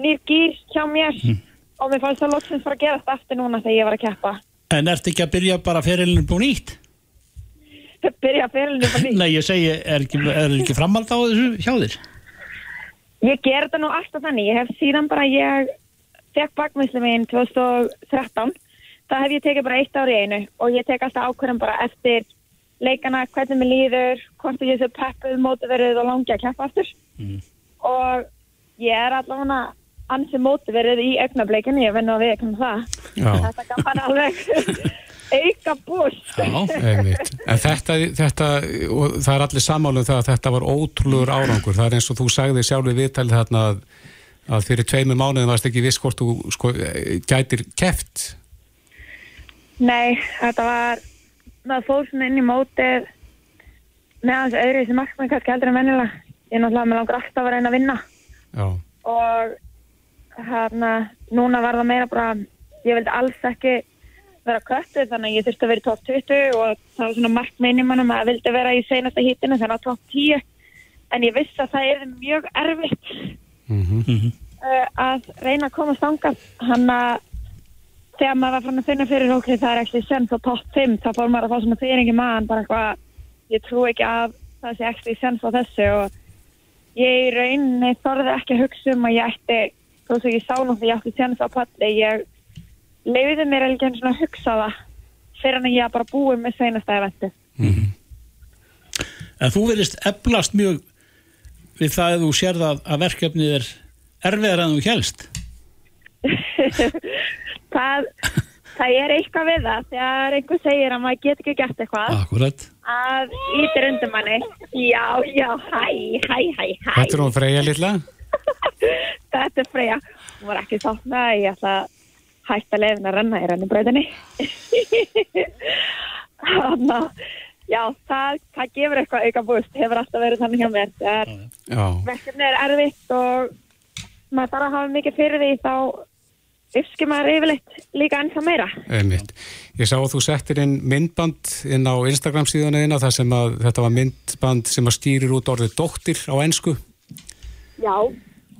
nýr gýr hjá mér mm. Og mér fannst það loksins fara að gerast aftur núna þegar ég var að kjappa En ert ekki að byrja bara ferilinu búin ítt? [LAUGHS] Byrja ferilinu búin ítt? Nei, ég segi, er ekki, er ekki framhald á þessu hjá þér? Ég ger þetta nú alltaf þannig, ég hef síðan bara ég fekk bakmæslu minn 2013 það hef ég tekið bara eitt ári einu og ég tek alltaf ákvörðan bara eftir leikana, hvernig mér líður hvort ég sé peppuð, mótiverið og langi að keppa aftur mm. og ég er allavega ansið mótiverið í augnableikinu, ég vennu að við ekki það. Já. þetta kan bara alveg. [LAUGHS] Auka búst. En þetta, þetta og það er allir samáluð um það að þetta var ótrúlur árangur, það er eins og þú sagði sjálf við viðtælið þarna að, að fyrir tveimur mánuðin varst ekki viss hvort þú sko, gætir keft Nei, þetta var það fór svona inn í mótið með þessu öðru sem markmann kannski heldur en vennilega ég náttúrulega með langar alltaf að reyna að vinna. Já. og hérna núna var það meira bara ég vildi alls ekki vera köttu þannig að ég þurfti að vera í top 20 og það var svona markminni mannum að ég vildi vera í seinasta hítinu þannig að top 10 en ég vissi að það er mjög erfitt mm -hmm. uh, að reyna að koma stangast hann að þegar maður var fann að finna fyrir okkur það er ekki senn þá topp 5 þá fór maður að fá svona fyrir ekki maður bara eitthvað ég trú ekki að það sé ekki senn á þessu. Og ég í rauninni þorði ekki að hugsa um að ég ætti, þó sem ég sá náttúrulega ég ætti senast á palli, ég leiði mér ekki einu svona að hugsa það fyrir en ég bara búið með senasta eventu. En þú verðist eflast mjög við það að þú sér það að verkefnið er erfiðar en þú helst. [LAUGHS] það, það er eitthvað við það þegar einhver segir að maður get ekki gert eitthvað Akkurat. að ítir undir manni já, já, hæ, hæ, hæ, hæ Þetta er hún Freyja lilla. Þetta er Freyja. Hún var ekki sátt með að ég ætla að hætta leiðin að renna í rennibröðinni þannig að já, það, það gefur eitthvað auka búst hefur alltaf verið þannig hjá mér. Já, verkefni er erfitt og maður þarf að hafa mikið fyrir því þá uppskir maður yfirleitt líka ennþá meira. Einmitt. Ég sá að þú settir inn myndband inn á Instagram síðan eina þar sem að þetta var myndband sem að stýrir út orðið dóttir á ensku Já,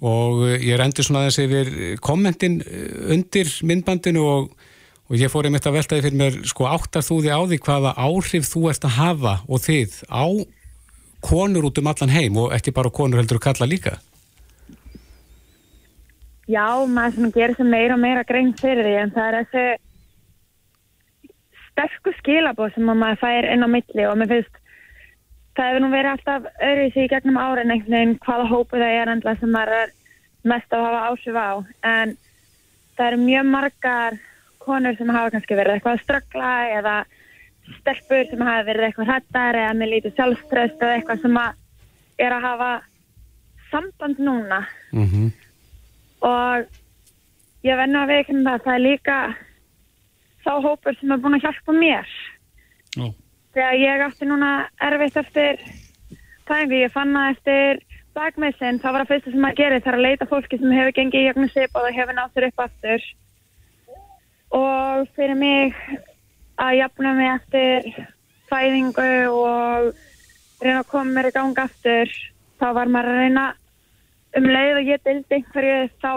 og eh, ég rendi svona aðeins yfir kommentin eh, undir myndbandinu og, og ég fór einmitt að velta því fyrir mér sko áttar þú því á því hvaða áhrif þú ert að hafa og þið á konur út um allan heim og ekki bara konur heldur að kalla líka? Já, maður svona gerir sem meira og meira grein fyrir því en það er þessi sterku skilabóð sem að maður fær inn á milli og mér finnst það hefur nú verið alltaf öðru í gegnum árin einhvern veginn hvaða hópu það er endla sem maður er mest að hafa ásif á en það eru mjög margar konur sem hafa kannski verið eitthvað að ströggla eða stelpur sem hafa verið eitthvað hrættar eða með lítið sjálfströst eða eitthvað sem að er að hafa samband núna mm -hmm. og ég vennu að veikna það það er líka sá hópur sem er búin að hjálpa mér Ó. þegar ég átti núna erfitt eftir tæmingu, ég fann það eftir bakmessin, það var að fyrsta sem maður gerir það er að leita fólki sem hefur gengið í gegnum sip og það hefur nátt þér upp aftur. Og fyrir mig að jafna mig eftir fæðingu og reyna að koma mér í gang aftur þá var maður að reyna um leið og ég dildi einhverju þá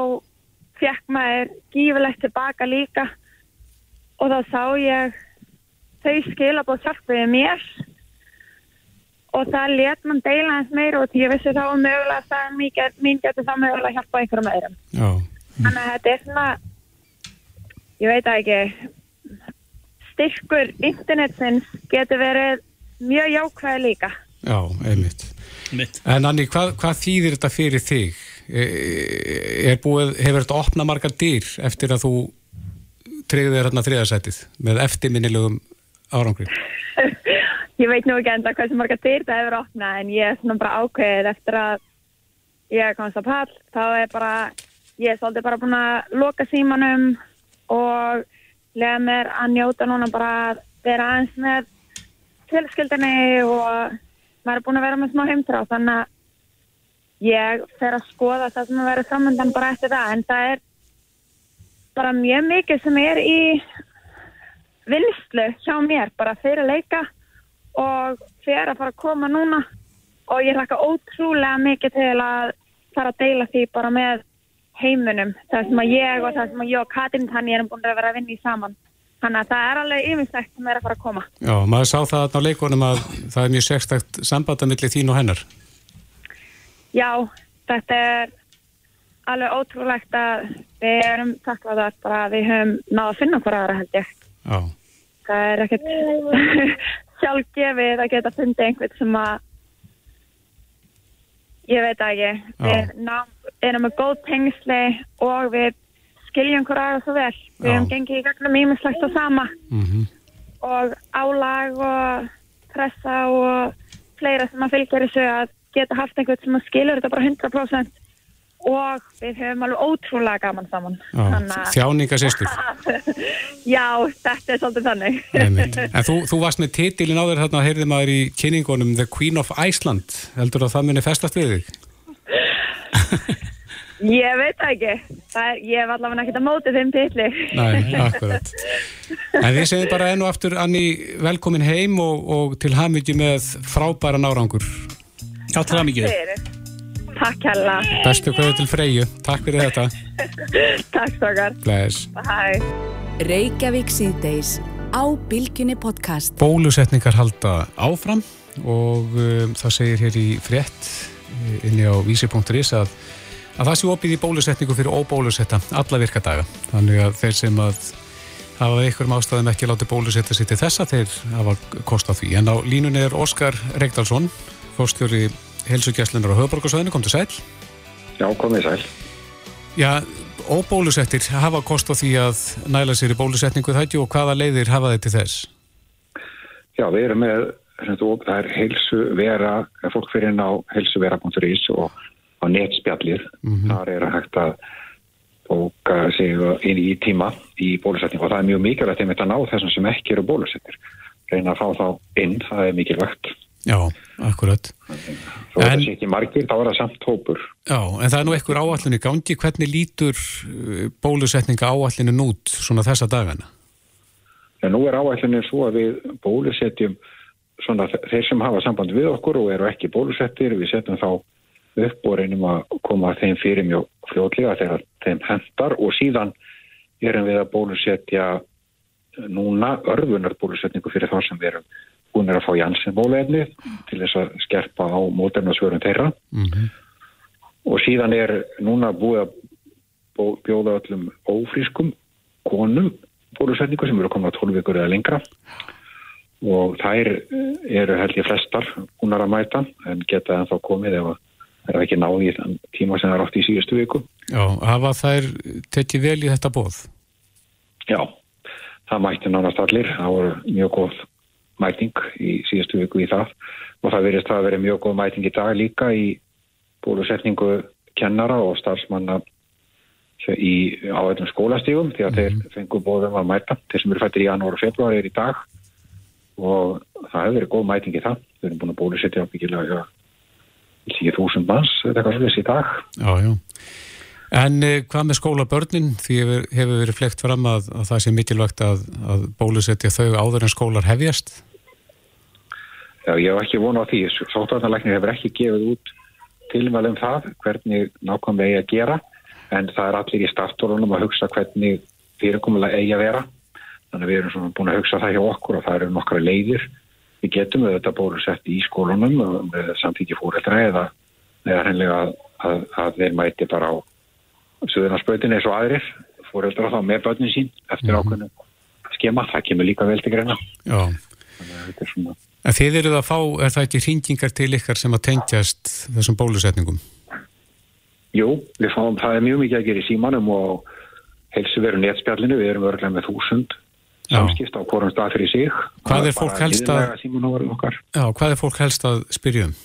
fekk maður gífulegt tilbaka líka. Og þá sá ég þau skilabóð hjálpuði mér. Og það let mann deila hans meira og því ég vissi þá mögulega að það get- mín getur þá mögulega að hjálpa einhverjum öðrum. Já, þannig að þetta er svona ég veit það ekki styrkur internetsins getur verið mjög jákvæði líka. Já, einmitt. Mitt. En Anni, hvað, hvað þýðir þetta fyrir þig? E- Er búið, hefur þetta opnað margar dyr eftir að þú tryggði þér hérna þriðasætið með eftirminnilegum árangri? [LAUGHS] ég veit nú ekki enda hversu marga dyr það hefur opnað en ég er svona bara ákveðið eftir að ég komst á pall þá er bara, ég er svolítið bara búin að loka símanum og lega mér að njóta núna bara að vera aðeins með fjölskyldinni og maður er búin að vera með smá heimtrá þannig að ég fer að skoða það sem að vera samandan bara eftir það en það er bara mjög mikið sem er í vinslu hjá mér bara fyrir leika og fyrir að fara að koma núna. Og ég hlakka ótrúlega mikið til að fara að deila því bara með heimunum það sem að ég og það sem að ég og Katrin Tanni erum búin að vera að vinna í saman. Þannig að það er alveg yfirstækt sem er að fara að koma. Já, maður sá það á leikunum að það er mjög sérstakt sambanda milli þín og hennar. Já, þetta er alveg ótrúlegt að við erum takkláðar bara að við höfum náða að finna hver aðra held ég Já, það er ekkert [LAUGHS] sjálfgefið að geta fundið einhvern sem að ég veit það ekki. Við ná, erum með góð tengsli og við skiljum hver aðra svo vel. Við Já. hefum gengið í gegnum ímislegt og sama. Mm og álag og pressa og fleira sem að fylgja þessu að geta haft einhvern sem að skilur þetta bara 100% og við höfum alveg ótrúlega gaman saman að- þjáningasistur. [LAUGHS] Já, þetta er svolítið þannig. [LAUGHS] En þú, þú varst með titilin á þér þarna að heyrði maður í kynningunum The Queen of Iceland. Heldur að það muni festast við þig? [LAUGHS] Ég veit það ekki. Það er, ég hef allavega ekkert að móti þeim titli. Nei, akkurat. En við segjum bara enn og aftur, Anni, velkomin heim og, og til hamingju með frábæra nárangur. Já, til það mikið. Takk hella. Bestu hverju til Freyju. Takk fyrir þetta. [LAUGHS] Takk stakar. Bless. Hæ. Reykjavík síðdeis á Bilginni podcast. Bólusetningar halda áfram og um, það segir hér í frétt inni á vísi.is að, að það sé opið í bólusetningu fyrir óbólusetta alla virkadaga. Þannig að þeir sem að hafa einhverjum ástæðum ekki látið bólusetta sér til þessa þeir hafa kost á því. En á línunni er Óskar Reykdalsson, fórstjóri helsugjæslunar á höfuborgarsöðinu, kom til sæl. Já, komið sæl. Já, óbólusettir hafa kost á því að næla sér í bólusetningu þætti og hvaða leiðir hafa þetta þess? Já, við erum með, það er heilsu vera, fólk fyrir inn á heilsuvera.is og á netspjallir, mm -hmm. þar er að hægt að bóka sig inn í tíma í bólusetningu og það er mjög mikilvægt að ná þessum sem ekki eru bólusettir. Reyna að fá þá inn, það er mikilvægt. Já, akkurat. En, það sé ekki margir, þá er það samt hópur. Já, en það er nú einhver áallin í gangi. Hvernig lítur uh, bólusetninga áallinin út svona þessa dagana? Já, nú er áallinin svo að við bólusetjum svona þeir sem hafa samband við okkur og eru ekki bólusettir, við setjum þá upp og reynum að koma þeim fyrir mjög fljóðlega þegar þeim hendar og síðan erum við að bólusetja núna örðunar bólusetningu fyrir þá sem við erum búin er að fá Janssen bólefni til þess að skerpa á mótefnarsvörun þeirra mm -hmm. og síðan er núna búið að bjóða öllum ófrískum konum bólusetningu sem eru komið á 12 vikur eða lengra og þær eru held ég flestar búinar að mæta en geta ennþá komið ef það er ekki náði í þann tíma sem það er átt í síðustu viku Já, hafa þær tekið vel í þetta bóð? Já, það mætti nánast allir það voru mjög góð mæting í síðastu viku í það. Og það verðist að vera mjög góð mæting í dag líka í bólusetningu kennara og starfsmanna í áveitnum skólastígum því að mm -hmm. þeir mhm. fengu bóðum að mæta. Þeir sem eru fættir í janúar og februar er í dag. Og það hefur verið góð mæting í það. Við erum búin að bólusetja ábyggilega 10.000 manns eða eitthvað svolítið í dag. Já, já En eh, hvað með skólabörnin? Því hefur, hefur verið flekt fram að, að það sé mikilvægt að, að bólusetja þau áður en skólar hefjast? Já, ég hef ekki vonu á því. Sótarnalæknir hefur ekki gefið út tilmælum það hvernig nákvæmlega eigi að gera en það er allir í startórunum að hugsa hvernig fyrirkomulega eigi að vera. Þannig að við erum svona búin að hugsa það hjá okkur og það eru nokkara leiðir. Við getum auðvitað bólusett í skólunum með samtíki fóreldra eða, eða hreinlega að, að þeir mæti bara á Suðurnarsbröðin er svo aðrir fóreldra þá með börnin sín eftir mm -hmm. ákveðinu skema, það kemur líka vel til greina. Já. Svona... En þið eruð að fá, er það ekki hringingar til ykkar sem að tengjast þessum bólusetningum? Jú, við fáum, það er mjög mikið að gera í símanum og helsu veru netspjallinu, við erum örglega með þúsund samskipt á hvorum stað fyrir sig. Hvað er fólk helst að Já, hvað er fólk helst að spyrja um?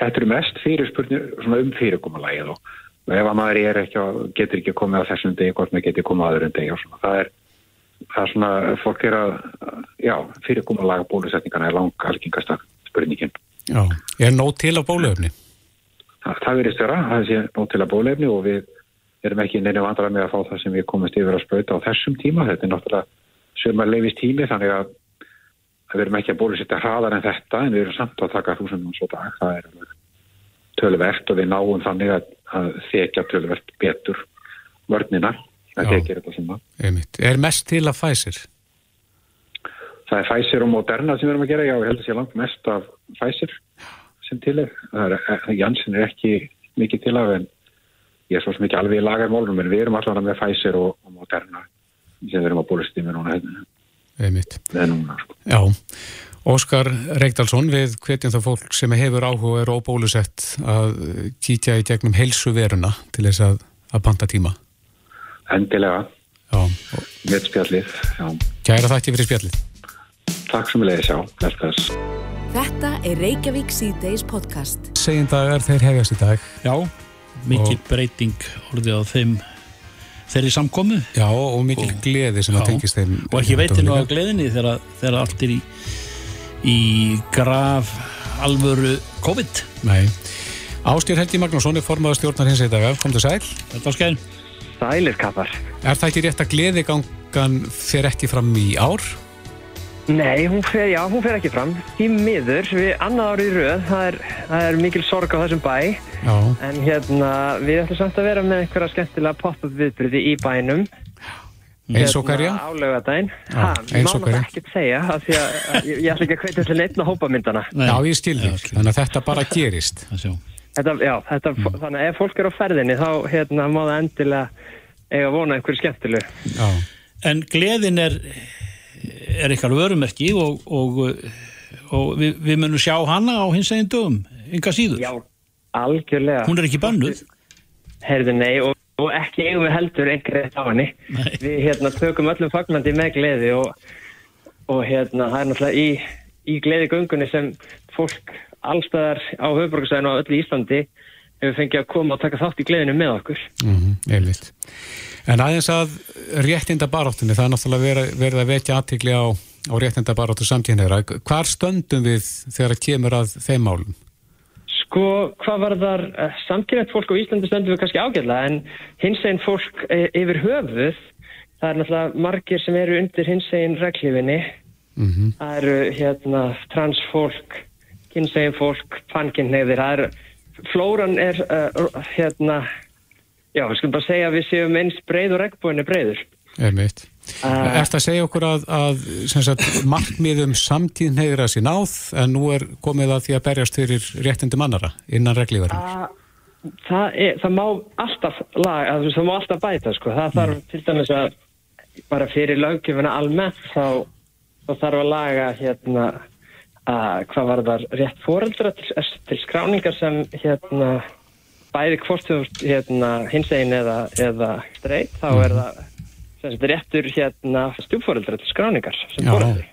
Þetta eru mest fyrirspurnir um fyrirkomulægið og og ef að maður ekki, getur ekki komið á þessum degi hvort maður getur komið á öðrum degi það er, það er svona fólk er að já, fyrirkomulega bólusetningarna er lang algengasta spurningin. Já, er nót til á bólefni? Það, það verður störa, það er nót til á bólefni og við erum ekki neina vandrar með að fá það sem við komumst yfir að spröyta á þessum tíma, þetta er náttúrulega sögumar leifist tími þannig að við erum ekki að bólusetja hraðar en þetta en við erum samt að taka þúsundum svo dag, það er tölvert og við náum þannig að, að þekja tölvert betur vörnina að þekja þetta sem það. Er mest til að Pfizer? Það er Pfizer og Moderna sem við erum að gera, já, ég held að sé langt mest af Pfizer sem til er. er Janssen er ekki mikið til af en ég er svo sem ekki alveg í lagar málunum en við erum allavega með Pfizer og, og Moderna sem við erum að bólast í með núna. Með núna, sko. Já. Óskar Reykdalsson við hvetjum það fólk sem hefur áhuga og er óbólusett að kýtja í gegnum helsuveruna til þess að, að banta tíma. Endilega. Já. Með spjallið. Já. Kæra þakki fyrir spjallið. Takk sem við leiðis, já. Velkast. Þetta er Reykjavík C-Days podcast. Segjum dagar þeir hefjast í dag. Já, mikil og... breyting orðið á þeim þeirri samkomu. Já, og mikil og... gleði sem að tengist þeim. Og ekki veitir nú á gleðinni þegar, þegar allt er í í graf alvöru COVID. Nei. Ástýr Helgi Magnússon er formadur stjórnar hins dag. Kom til sæl. Þetta á skæðin Sælir kappar Er það ekki rétt að gleðigangan fer ekki fram í ár? Nei, hún fer, já, hún fer ekki fram. Í miður, við annað árið í rauð það er, það er mikil sorg á þessum bæ. Já. en hérna við ætlum samt að vera með einhverja skemmtilega pop-up viðbyrði í bænum Eins og hverja? Álega dæn. Eins og Má hverja? því ég, ætla ekki að hveita til neitt með hópamyndana. Já, ég skilði. Þannig að þetta bara gerist. Þetta, já, þetta, Mm. þannig að ef fólk er á ferðinni þá hérna, má það endilega eiga vona einhverju skemmtilegu. Já. En gleðin er, er ykkar vörumerki og, og, og við, við munum sjá hana á hins eginn dögum, yngar síður. Já, algjörlega. Hún er ekki bannuð. Heyrðu, nei, og, og ekki eigum við heldur einhverju á henni. Við hérna tökum öllum fagnandi með gleði og, og hérna það er náttúrulega í, í gleði göngunni sem fólk allstæðar á höfuborgarsæðinu og öllu Íslandi hefur fengið að koma og taka þátt í gleðinu með okkur. Mm einmitt. En aðeins að réttinda baráttunni, það er náttúrulega verið, að vekja aðtikli á, á réttinda baráttu samtíðinleira. Hvar stöndum við þegar kemur að þeim málum? Sko, hvað var þar uh, samkynnet fólk á Íslandi stöndum við kannski ágætlega en hins einn fólk e yfir höfuð það er náttúrulega margir sem eru undir hins einn reglífinni Mm það eru hérna transfólk, kynsegin fólk, pankinneyðir, það er flóran er uh, hérna já, við skulum bara segja að við séum eins breið og regnbúinni breiður. Einmitt. Uh, Ertu að segja okkur að, að sagt, markmiðum samtíðin hefur að sér náð en nú er komið að því að berjast fyrir réttindum annara innan reglívarum? að það, er, það má alltaf laga, að, það má alltaf bæta sko. það þarf til dæmis að bara fyrir löggjöfuna almennt þá, þá þarf að laga hérna að hvað var þar rétt foreldra til, til skráningar sem hérna bæði hvort þú hérna hinsegin eða, eða streit þá er það sem sagt, réttur hérna stjúforeldra til skráningar sem Já. foreldri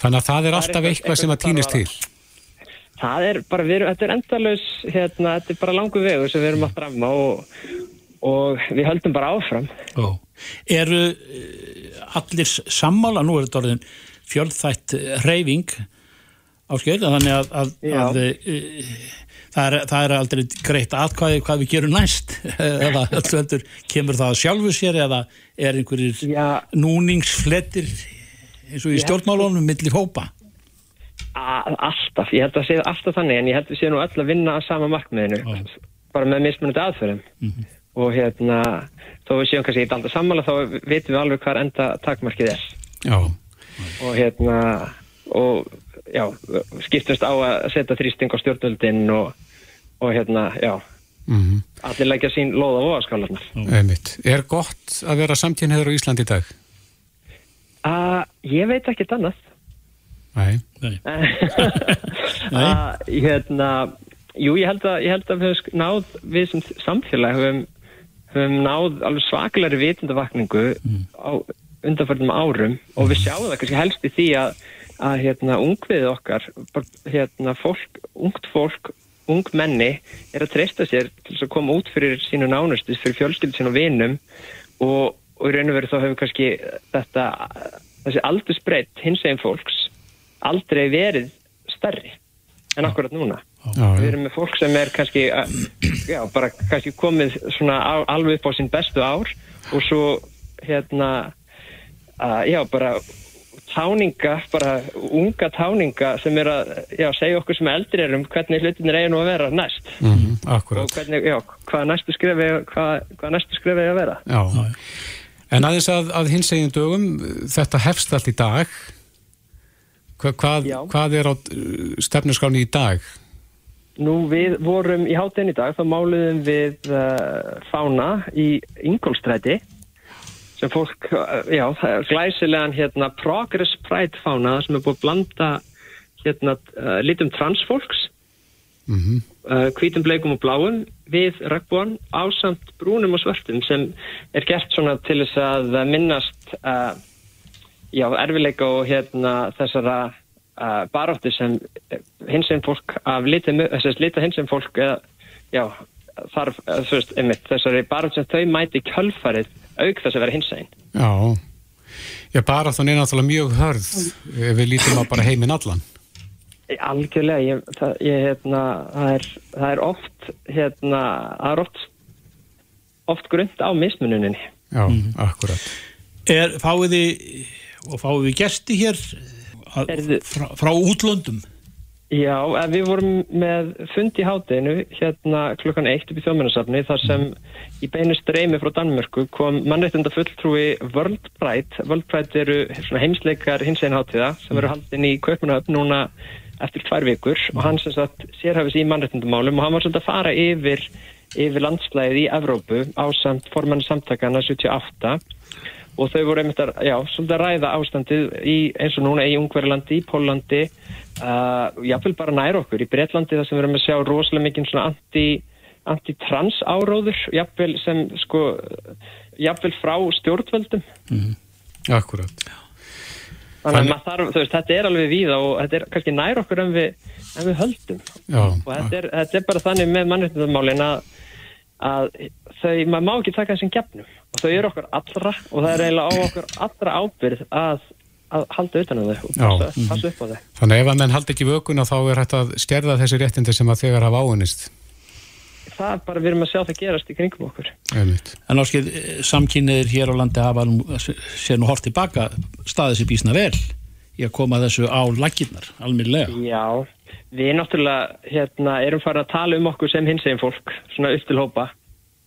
Þannig að það er alltaf eitthvað- eitthvað sem að týnist til. Það er bara, við, þetta er endalaus, hérna, þetta er bara langu vegur sem við erum að framma og, og við höldum bara áfram. Ó. Eru eh, allir sammála, nú er þetta orðin fjöldþætt reyfing ásker, þannig að, að, að e, það, er, það er aldrei greitt atkvæði hvað við gerum næst [LAUGHS] eða [LAUGHS] heldur kemur það sjálfu sér eða er einhverjir Já. núningsflettir eins og í stjórnmálunum millir hópa alltaf, ég held að segja alltaf þannig en ég held að séum nú öll að vinna að sama markmiðinu, bara með mismunandi aðferðum. Og hérna, þó við séum kannski alltaf sammála þá vitum við alveg hvað enda takmarkið er. Já. Og hérna, og já, skiptust á að setja þrýsting á stjórnvöldin og, og hérna, já, Mm allir leggja sín lóð á voðaskálarnar. Er gott að vera samtíðinheður á Íslandi í dag? Uh, ég veit ekkert annað. Nei. uh, [LAUGHS] hérna, jú, ég held að, ég held að við höfum náð, við sem samfélag höfum, höfum náð alveg svaklegri vitundavakningu á undanförnum árum og við sjáum það kannski helst í því að, að hérna, ungviðið okkar, hérna, fólk, ungt fólk, ung menni er að treysta sér til að koma út fyrir sínu nánustu, fyrir fjölskyldu sínu vinum og, og í raun og veru þá hefur kannski þetta, þessi aldursbreytt hins eginn fólks aldrei verið stærri en akkurat núna. Já, Við erum með fólk sem er kannski, uh, já, bara kannski komið svona á, alveg upp á sín bestu ár og svo hérna, uh, já, bara táninga, bara unga táninga sem er að já, segja okkur sem eldri erum hvernig hlutinir eigin nú að vera næst Mm Akkurat. og hvernig, já, hvað næstu skrefi hvað, hvað næstu skrefi eigi að vera Já. En aðeins að, að hins egin dögum, þetta hefst allt í dag. Hva, hvað, hvað er á stefnusgráni í dag? Nú við vorum í hátinn í dag þá máluðum við uh, fána í Ingolstræti sem fólk, uh, já, það er glæsilegan hérna Progress Pride fána sem er búið að blanda hérna uh, litum transfólks Mm uh, hvítum, bleikum og bláum við regnbúan ásamt brúnum og svörtum sem er gert svona til þess að minnast uh, já, erfileika og hérna þessara barótti sem hinsinn fólk af litum, þessast lita hinsinn fólk eða, já, þarf, þú veist, einmitt, þessari barótti sem þau mæti kjölfarið auk þess að vera hinsinn. Já. Já, bara þannig er náttúrulega mjög hörð ef við lítum á bara heiminn allan. Algjörlega, ég, það, ég, hérna, það, er, það er oft, hérna, það er oft, oft grund á mismununinni. Já, akkurat. Er, fáið þið og fáið þið gesti hér að, frá, frá útlöndum Já, við vorum með fund í hátinu hérna klukkan eitt upp í þjóðmennarsafni þar sem í beinu streymi frá Danmörku kom mannreitunda fulltrúi World Pride. World Pride eru heimsleikar hins einn hátíða sem eru haldin í Kaupanöfn núna eftir tvær vikur og hann sem sagt sérhafis í mannreitundumálum og hann var svolítið að fara yfir, yfir landslæðið í Evrópu á samt formann samtakana 78 og þau voru einmitt að, já, svolítið að ræða ástandið í, eins og núna í Ungverðlandi, í Pólandi, uh, jáfnvel bara nær okkur, í Breitlandi þar sem við erum að sjá rosalega mikið svona anti, anti-trans áróður, jáfnvel sem sko, jáfnvel frá stjórnvöldum. Mm. Akkurat. Þannig að þarf, veist, þetta er alveg víða og þetta er kannski nær okkur en við, en við höldum. Já. Og þetta er, þetta er bara þannig með mannréttindamálin að, að þau, maður má ekki taka þessum gefnum og þau eru okkur allra og það er eiginlega á okkur allra ábyrð að, að halda utan á þau og passa, passa upp á þau. Þannig ef að menn haldi ekki vökun þá er hægt að stjerða þessi réttindi sem að þegar hafa áunnist. Það er bara, við erum að sjá það gerast í kringum okkur. Einmitt. En áskil, samkynniðir hér á landi hafa nú, sér nú hort tilbaka staðið sér bísna vel í að koma þessu á laginnar, alminlega. Já, við náttúrulega hérna, erum farin að tala um okkur sem hins eginn fólk, svona upp til hópa.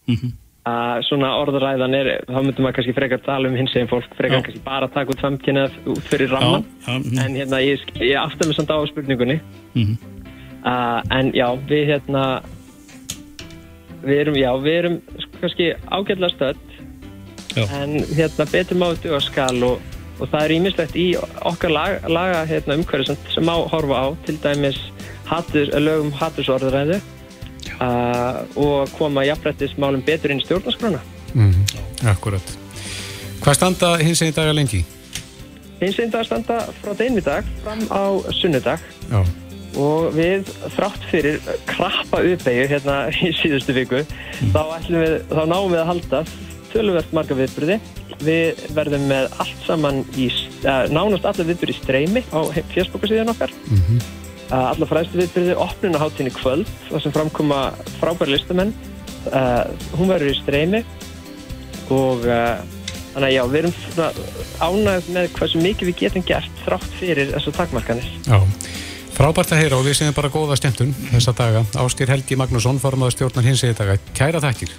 Mm að svona orðuræðan er, þá myndum maður kannski frekar tala um hins eginn fólk, frekar Já. kannski bara taka út samkynnað út fyrir ramman Já, já, mhm. en hérna ég, ég aftur með samt á spurningunni Mhm. uh, en já, við hérna við erum, já, við erum kannski ágætlega stödd en hérna betur má duga skal og, og það er ímislegt í okkar laga, laga hérna, umhverju sem, sem má horfa á til dæmis hatur, lögum hatursorðuræðu uh, og koma jafnrættismálum betur inn í stjórnarskrána Mm. Akkurat. Hvað standa hins eginn dagar lengi? hins einn dag standa frá deginum í dag fram á sunnudag Já. og við þrátt fyrir krappa uppeyju hérna í síðustu viku þá, ætlum við, þá náum við að halda töluvert marga viðbyrði við verðum með allt saman í, uh, nánast allir viðbyrði í streymi á fjöspokasíðan okkar Mm uh, alla fræðstu viðbyrði opnuna hátíðin í kvöld þar sem framkoma frábæri listamenn uh, hún verður í streymi og þannig að já, við erum ánægð með hversu mikið við getum gert þrátt fyrir þessu takmarkanir Já. Frábært að heyra og við séum bara góða skemmtun þessa daga. Áskir Helgi Magnússon, formaður stjórnar hins eginn daga. Kæra þakkir.